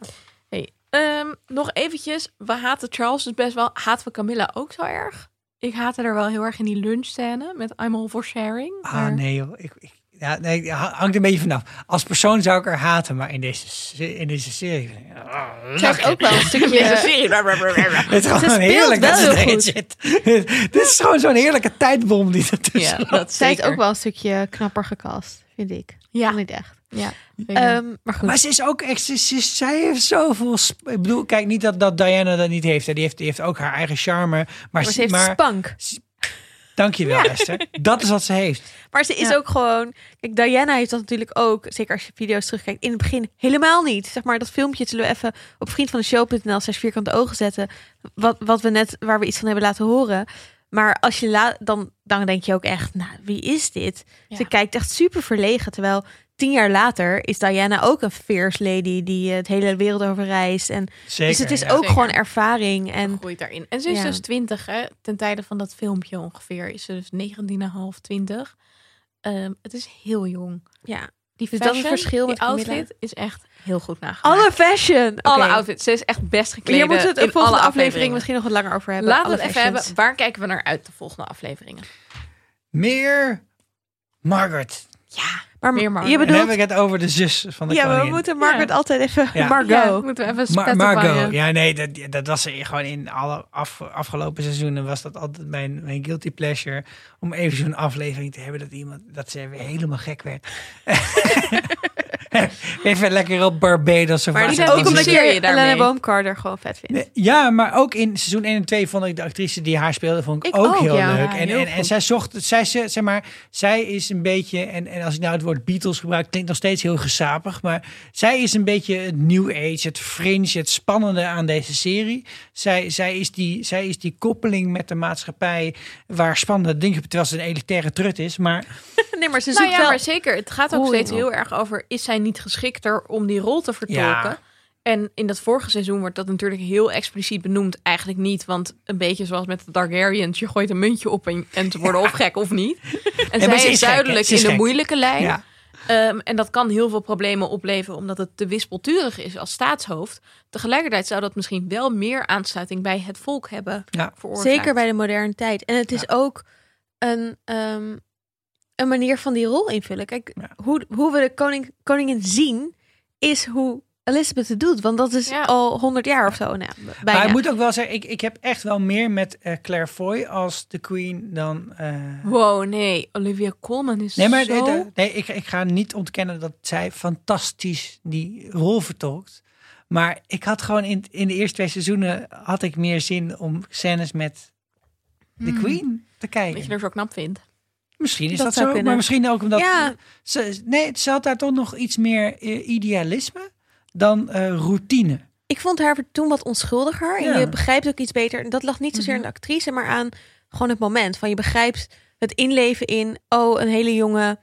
Hey, ehm, nog eventjes. We haten Charles dus best wel. Haten we Camilla ook zo erg? Ik haatte er wel heel erg in die lunchscène met I'm all for sharing. Ah, maar- nee joh. Ik, ik, ja, nee, hangt er een beetje vanaf. Als persoon zou ik haar haten, maar in deze, in deze serie... Zij is ook wel een stukje... Deze serie. Het is gewoon heerlijk dat ze erin goed. zit. Dit is gewoon zo'n heerlijke tijdbom die ertussen Ja, loopt. dat Zij is ook wel een stukje knapper gecast, vind ik. Ja. Niet echt. Ja, Ehm, maar goed. Maar ze is ook echt, ze, ze- zij heeft zoveel. Ik bedoel, kijk niet dat, dat Diana dat niet heeft. hè. Die heeft, die heeft ook haar eigen charme. Maar, maar ze- heeft maar spank. dankjewel, Esther. Dat is wat ze heeft. Maar ze is Ja. ook gewoon... Kijk, Diana heeft dat natuurlijk ook, zeker als je video's terugkijkt, in het begin helemaal niet. Zeg maar, dat filmpje zullen we even op vriendvandeshow.nl slash vierkante ogen zetten. Wat, wat we net, waar we iets van hebben laten horen. Maar als je la dan, dan denk je ook echt, nou, wie is dit? Ja. Ze kijkt echt super verlegen. Terwijl tien jaar later is Diana ook een fierce lady die eh, het hele wereld over reist. En, Zeker. dus het is ja. ook Zeker. gewoon ervaring. En groeit daarin. En ze is Ja. dus 20, hè? Ten tijde van dat filmpje ongeveer. Is ze dus 19,5, 20. Ehm, het is heel jong. ja, Die Dus dat is fashion, het verschil die met Camilla. outfit is echt heel goed nagemaakt. alle fashion. alle outfits. Ze is echt best gekleed. Hier moeten we het in in de volgende aflevering misschien nog wat langer over hebben. Laten we het even hebben. Waar kijken we naar uit de volgende afleveringen? Meer Margaret. Ja, Maar Meer je Margaret. Dan bedoelt... heb ik het over de zus van de Ja, maar we moeten Margaret Ja. altijd even... Ja. Margot. Ja, moeten we even Ma- spetten Margot. Ja, nee, dat, dat was er gewoon in alle af, afgelopen seizoenen was dat altijd mijn, mijn guilty pleasure. Om even zo'n aflevering te hebben dat iemand, dat ze weer helemaal gek werd. even lekker op Barbados of Maar ze ook omdat je je daarmee? Helena Boom Carter gewoon vet vindt. Nee, Ja, maar ook in seizoen 1 en 2 vond ik de actrice die haar speelde vond ik, Ik ook, ook, heel ja. leuk. Ja, en, heel en, en zij zocht, zij, ze- zeg maar, zij is een beetje, en, en als ik nou het woord Beatles gebruik, klinkt nog steeds heel gesapig, maar zij is een beetje het new age, het fringe, het spannende aan deze serie. Zij, zij, is, die, zij is die koppeling met de maatschappij waar spannende dingen, terwijl ze een elitaire trut is, maar Nee, maar ze Nou zoekt ja, wel... maar zeker. Het gaat ook steeds heel erg over... is zij niet geschikter om die rol te vertolken? Ja. En in dat vorige seizoen wordt dat natuurlijk heel expliciet benoemd. Eigenlijk niet, want een beetje zoals met de Targaryens... je gooit een muntje op en, en ze worden of gek of niet. En zij ze is, duidelijk is in de moeilijke lijn. ja. Ehm, en dat kan heel veel problemen opleveren... omdat het te wispelturig is als staatshoofd. Tegelijkertijd zou dat misschien wel meer aansluiting... bij het volk hebben Ja. veroorzaakt. Zeker bij de moderne tijd. En het is ook een, ehm, een manier van die rol invullen. Kijk, Ja. hoe, hoe we de koning, koningin zien, is hoe Elizabeth het doet. Want dat is Ja. al honderd jaar of zo. Nou, bijna. Maar ik moet ook wel zeggen, ik, ik heb echt wel meer met eh, Claire Foy als de queen dan... eh, Wow, nee. Olivia Colman is Nee, maar zo... nee, nee, ik, ik ga niet ontkennen dat zij fantastisch die rol vertolkt. Maar ik had gewoon in, in de eerste twee seizoenen had ik meer zin om scènes met de Hmm. Queen te kijken. Dat je er zo knap vindt. Misschien is Dat zo, kunnen. maar misschien ook omdat Ja. ze, nee, ze had daar toch nog iets meer eh, idealisme dan eh, routine. Ik vond haar toen wat onschuldiger. En Ja. je begrijpt ook iets beter. En dat lag niet zozeer aan de actrice, maar aan gewoon het moment. Van je begrijpt het inleven in, oh, een hele jonge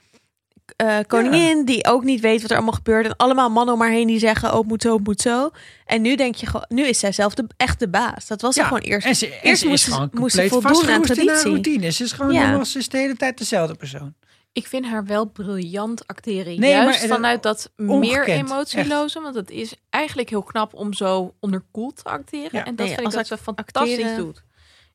eh, koningin die ook niet weet wat er allemaal gebeurt. En allemaal mannen om haar heen die zeggen, oh, het moet zo, het moet zo. En nu denk je gewoon, nu is zij zelf de, echt de baas. Dat was ze Ja, gewoon eerst. En ze, en eerst ze is moest gewoon moest ze compleet voldoen aan traditie. routine. Ze is gewoon Ja. helemaal, ze is de hele tijd dezelfde persoon. Ik vind haar wel briljant acteren. Nee, Juist maar dat- vanuit dat meer emotieloze. Want het is eigenlijk heel knap om zo onderkoeld te acteren. Ja. En dat Nee, vind ik als dat ze fantastisch acteren- doet.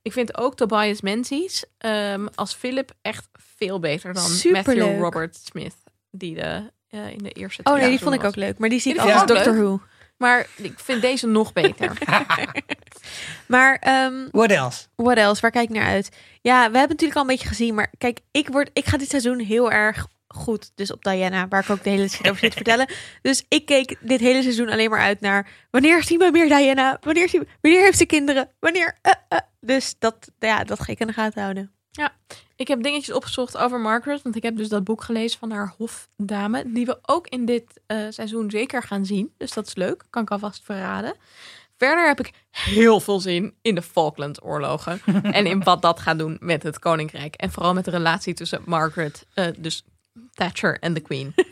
Ik vind ook Tobias Menzies ehm, als Philip echt veel beter dan Superleuk. Matthew Robert Smith. Die de, eh, in de eerste Oh nee, die vond ik ook leuk. Maar die zie ik ook als Doctor. Who. Maar ik vind deze nog beter. Maar ehm What else? what else? Waar kijk ik naar uit? Ja, we hebben het natuurlijk al een beetje gezien. Maar kijk, ik, word, ik ga dit seizoen heel erg goed. Dus op Diana, waar ik ook de hele shit over zit te vertellen. Dus ik keek dit hele seizoen alleen maar uit naar... Wanneer zien we meer Diana? Wanneer, zien we- wanneer heeft ze kinderen? Wanneer... eh, eh. Dus dat, ja, dat ga ik in de gaten houden. Ik heb dingetjes opgezocht over Margaret. Want ik heb dus dat boek gelezen van haar hofdame. Die we ook in dit eh, seizoen zeker gaan zien. Dus dat is leuk. Kan ik alvast verraden. Verder heb ik heel veel zin in de Falklandoorlogen. en in wat dat gaat doen met het koninkrijk. En vooral met de relatie tussen Margaret, eh, dus Thatcher en de Queen.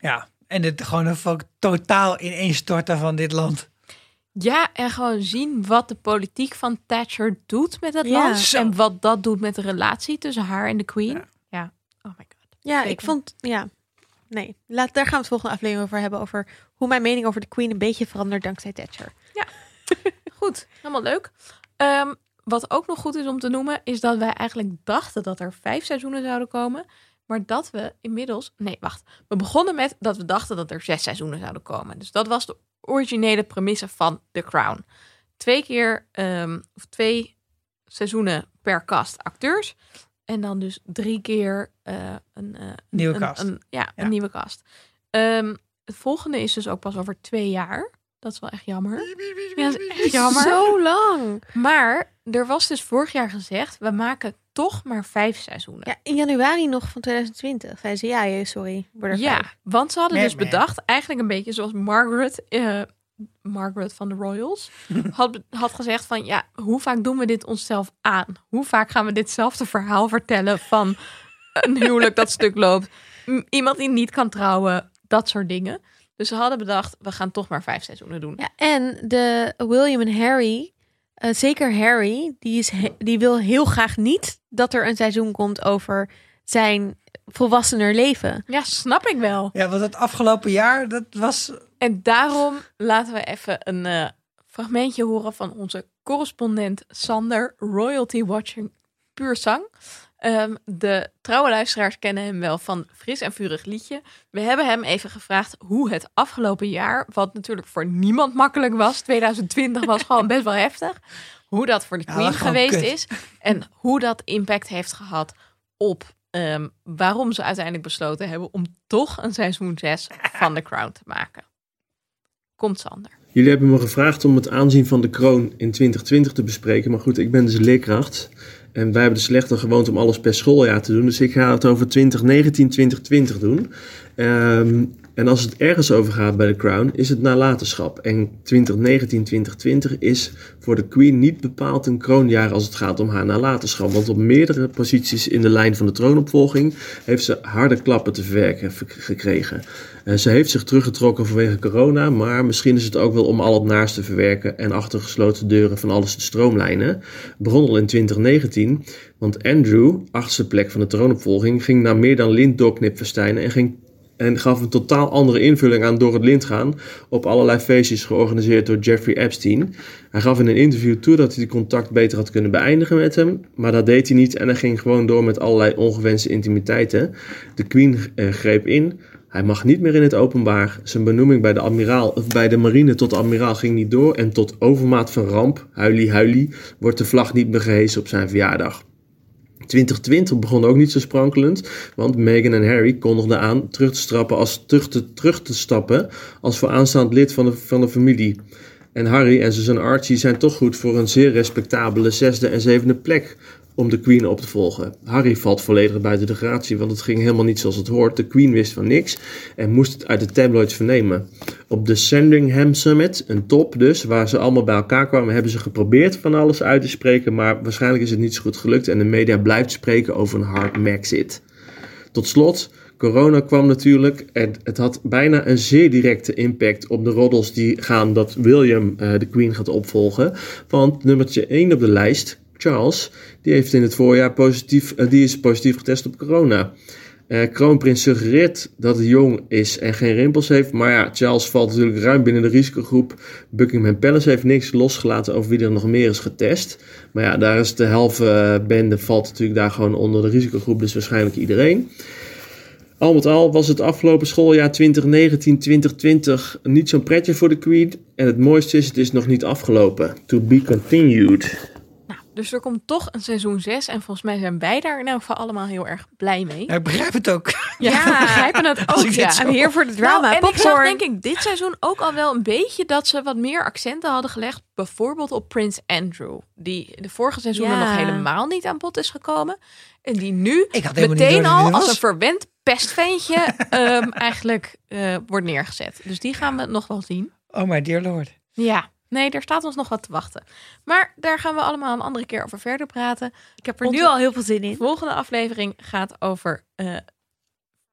Ja, en het gewoon ook totaal ineenstorten van dit land. Ja, en gewoon zien wat de politiek van Thatcher doet met het Ja. land. Zo. En wat dat doet met de relatie tussen haar en de Queen. Ja. Ja. Oh my god. Ja, Zeker. ik vond... Ja, nee. Laat, daar gaan we het volgende aflevering over hebben. Over hoe mijn mening over de Queen een beetje verandert dankzij Thatcher. Goed, helemaal leuk. Ehm, wat ook nog goed is om te noemen, is dat wij eigenlijk dachten dat er vijf seizoenen zouden komen. Maar dat we inmiddels. Nee, wacht. We begonnen met dat we dachten dat er zes seizoenen zouden komen. Dus dat was de originele premisse van The Crown. Twee keer, ehm, of twee seizoenen per cast acteurs. En dan dus drie keer eh, een, eh, Nieuwe een- cast. een- ja, een nieuwe cast. Ehm, het volgende is dus ook pas over twee jaar. Dat is wel echt jammer. Ja, dat is echt jammer. Zo lang. Maar er was dus vorig jaar gezegd, we maken toch maar vijf seizoenen. Ja, in januari nog van 2020. Zei ze, ja, sorry. Worden er Ja, vijf. want ze hadden Nee, dus nee. bedacht, eigenlijk een beetje zoals Margaret, eh, Margaret van de Royals, had, had gezegd van, ja, hoe vaak doen we dit onszelf aan? Hoe vaak gaan we ditzelfde verhaal vertellen van een huwelijk dat stuk loopt? iemand die niet kan trouwen, dat soort dingen. Dus ze hadden bedacht, we gaan toch maar vijf seizoenen doen. Ja, en de William en Harry, eh, zeker Harry, die, is he- die wil heel graag niet dat er een seizoen komt over zijn volwassener leven. Ja, snap ik wel. Ja, want het afgelopen jaar, dat was... En daarom laten we even een eh, fragmentje horen van onze correspondent Sander, royalty watching puur zang. Ehm, de trouwe luisteraars kennen hem wel van Fris en Vurig Liedje. We hebben hem even gevraagd hoe het afgelopen jaar, wat natuurlijk voor niemand makkelijk was, 2020 was gewoon best wel heftig, hoe dat voor de Ja, Queen geweest kut. is en hoe dat impact heeft gehad op ehm, waarom ze uiteindelijk besloten hebben om toch een seizoen 6 van The Crown te maken. Komt Sander. Jullie hebben me gevraagd om het aanzien van de kroon in 2020 te bespreken. Maar goed, ik ben dus leerkracht. En wij hebben de slechte gewoonte om alles per schooljaar te doen. Dus ik ga het over 2019, 2020 doen. Ehm, en als het ergens over gaat bij de Crown, is het nalatenschap. En 2019, 2020 is voor de Queen niet bepaald een kroonjaar als het gaat om haar nalatenschap. Want op meerdere posities in de lijn van de troonopvolging heeft ze harde klappen te verwerken gekregen. Eh, ze heeft zich teruggetrokken vanwege corona, maar misschien is het ook wel om al het naast te verwerken en achter gesloten deuren van alles te stroomlijnen. Begon al in 2019, want Andrew, achtste plek van de troonopvolging, ging naar meer dan lintdoorknipfestijnen en ging en gaf een totaal andere invulling aan door het lint gaan op allerlei feestjes georganiseerd door Jeffrey Epstein. Hij gaf in een interview toe dat hij de contact beter had kunnen beëindigen met hem, maar dat deed hij niet en hij ging gewoon door met allerlei ongewenste intimiteiten. De Queen eh, greep in. Hij mag niet meer in het openbaar. Zijn benoeming bij de, admiraal, bij de marine tot admiraal ging niet door. En tot overmaat van ramp, huilie huilie, wordt de vlag niet meer gehesen op zijn verjaardag. 2020 begon ook niet zo sprankelend, want Meghan en Harry kondigden aan terug te, strappen als, terug, te, terug te stappen als vooraanstaand lid van de, van de familie. En Harry en zijn Archie zijn toch goed voor een zeer respectabele zesde en zevende plek om de Queen op te volgen. Harry valt volledig buiten de gratie, want het ging helemaal niet zoals het hoort. De Queen wist van niks en moest het uit de tabloids vernemen. Op de Sandringham Summit, een top dus, waar ze allemaal bij elkaar kwamen, hebben ze geprobeerd van alles uit te spreken, maar waarschijnlijk is het niet zo goed gelukt en de media blijft spreken over een hard Maxit. Tot slot, corona kwam natuurlijk en het had bijna een zeer directe impact op de roddels die gaan dat William eh, de Queen gaat opvolgen. Want nummertje 1 op de lijst, Charles, die heeft in het voorjaar positief, eh, die is positief getest op corona. Eh, kroonprins suggereert dat hij jong is en geen rimpels heeft. Maar ja, Charles valt natuurlijk ruim binnen de risicogroep. Buckingham Palace heeft niks losgelaten over wie er nog meer is getest. Maar ja, daar is de helft eh, bende valt natuurlijk daar gewoon onder de risicogroep. Dus waarschijnlijk iedereen. Al met al was het afgelopen schooljaar 2019-2020 niet zo'n pretje voor de Queen. En het mooiste is, het is nog niet afgelopen. To be continued. Nou, dus er komt toch een seizoen 6 en volgens mij zijn wij daar in elk geval allemaal heel erg blij mee. Ja, ik begrijp het ook. Ja, we begrijpen het Als ook. Ja. zo- I'm here for the drama. Nou, en ik zag denk ik dit seizoen ook al wel een beetje dat ze wat meer accenten hadden gelegd. Bijvoorbeeld op Prins Andrew. Die de vorige seizoenen Ja. nog helemaal niet aan bod is gekomen. En die nu meteen al als een verwend pestventje ehm, eigenlijk eh, wordt neergezet. Dus die gaan we nog wel zien. Oh my dear lord. Ja, nee, daar staat ons nog wat te wachten. Maar daar gaan we allemaal een andere keer over verder praten. Ik heb er nu al heel veel zin De in. volgende aflevering gaat over eh 4,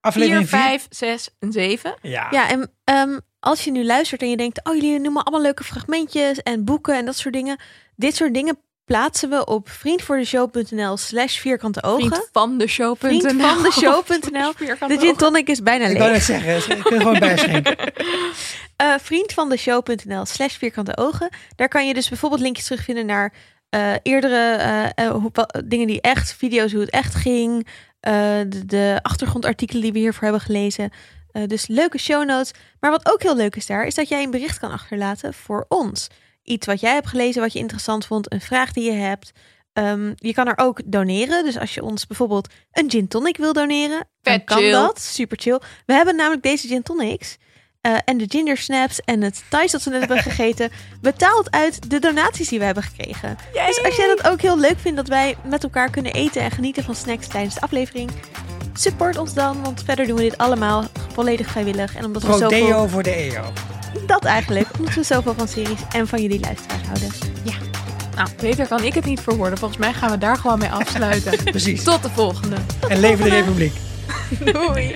Aflevering 4. 5, 6 en 7. Ja. Ja, en ehm, als je nu luistert en je denkt, oh jullie noemen allemaal leuke fragmentjes en boeken en dat soort dingen. Dit soort dingen plaatsen we op vriendvoordeshow.nl slash vierkante ogen. Vriend van de show.nl. Vriend van de show.nl. De gin tonic is bijna Ik leeg. wou net zeggen, ze kunnen gewoon bijschenken. Eh vriendvandeshow.nl slash vierkante ogen. Daar kan je dus bijvoorbeeld linkjes terugvinden naar eh, eerdere eh, hoe- dingen die echt, video's hoe het echt ging. eh, de, de achtergrondartikelen die we hiervoor hebben gelezen. Eh, dus leuke show notes. Maar wat ook heel leuk is daar, is dat jij een bericht kan achterlaten voor ons. Iets wat jij hebt gelezen, wat je interessant vond, een vraag die je hebt. Ehm, je kan er ook doneren. Dus als je ons bijvoorbeeld een gin tonic wil doneren, dan Vet kan chill. dat. Super chill. We hebben namelijk deze gin tonics eh, en de ginger snaps en het thais dat we net hebben gegeten betaald uit de donaties die we hebben gekregen. Dus als jij dat ook heel leuk vindt dat wij met elkaar kunnen eten en genieten van snacks tijdens de aflevering, support ons dan, want verder doen we dit allemaal volledig vrijwillig en omdat we zoveel Rodeo voor de EO. Dat eigenlijk, omdat we zoveel van series en van jullie luisteraars houden. Nou, beter kan ik het niet verwoorden. Volgens mij gaan we daar gewoon mee afsluiten. Precies. Tot de volgende. En leven de republiek. Doei.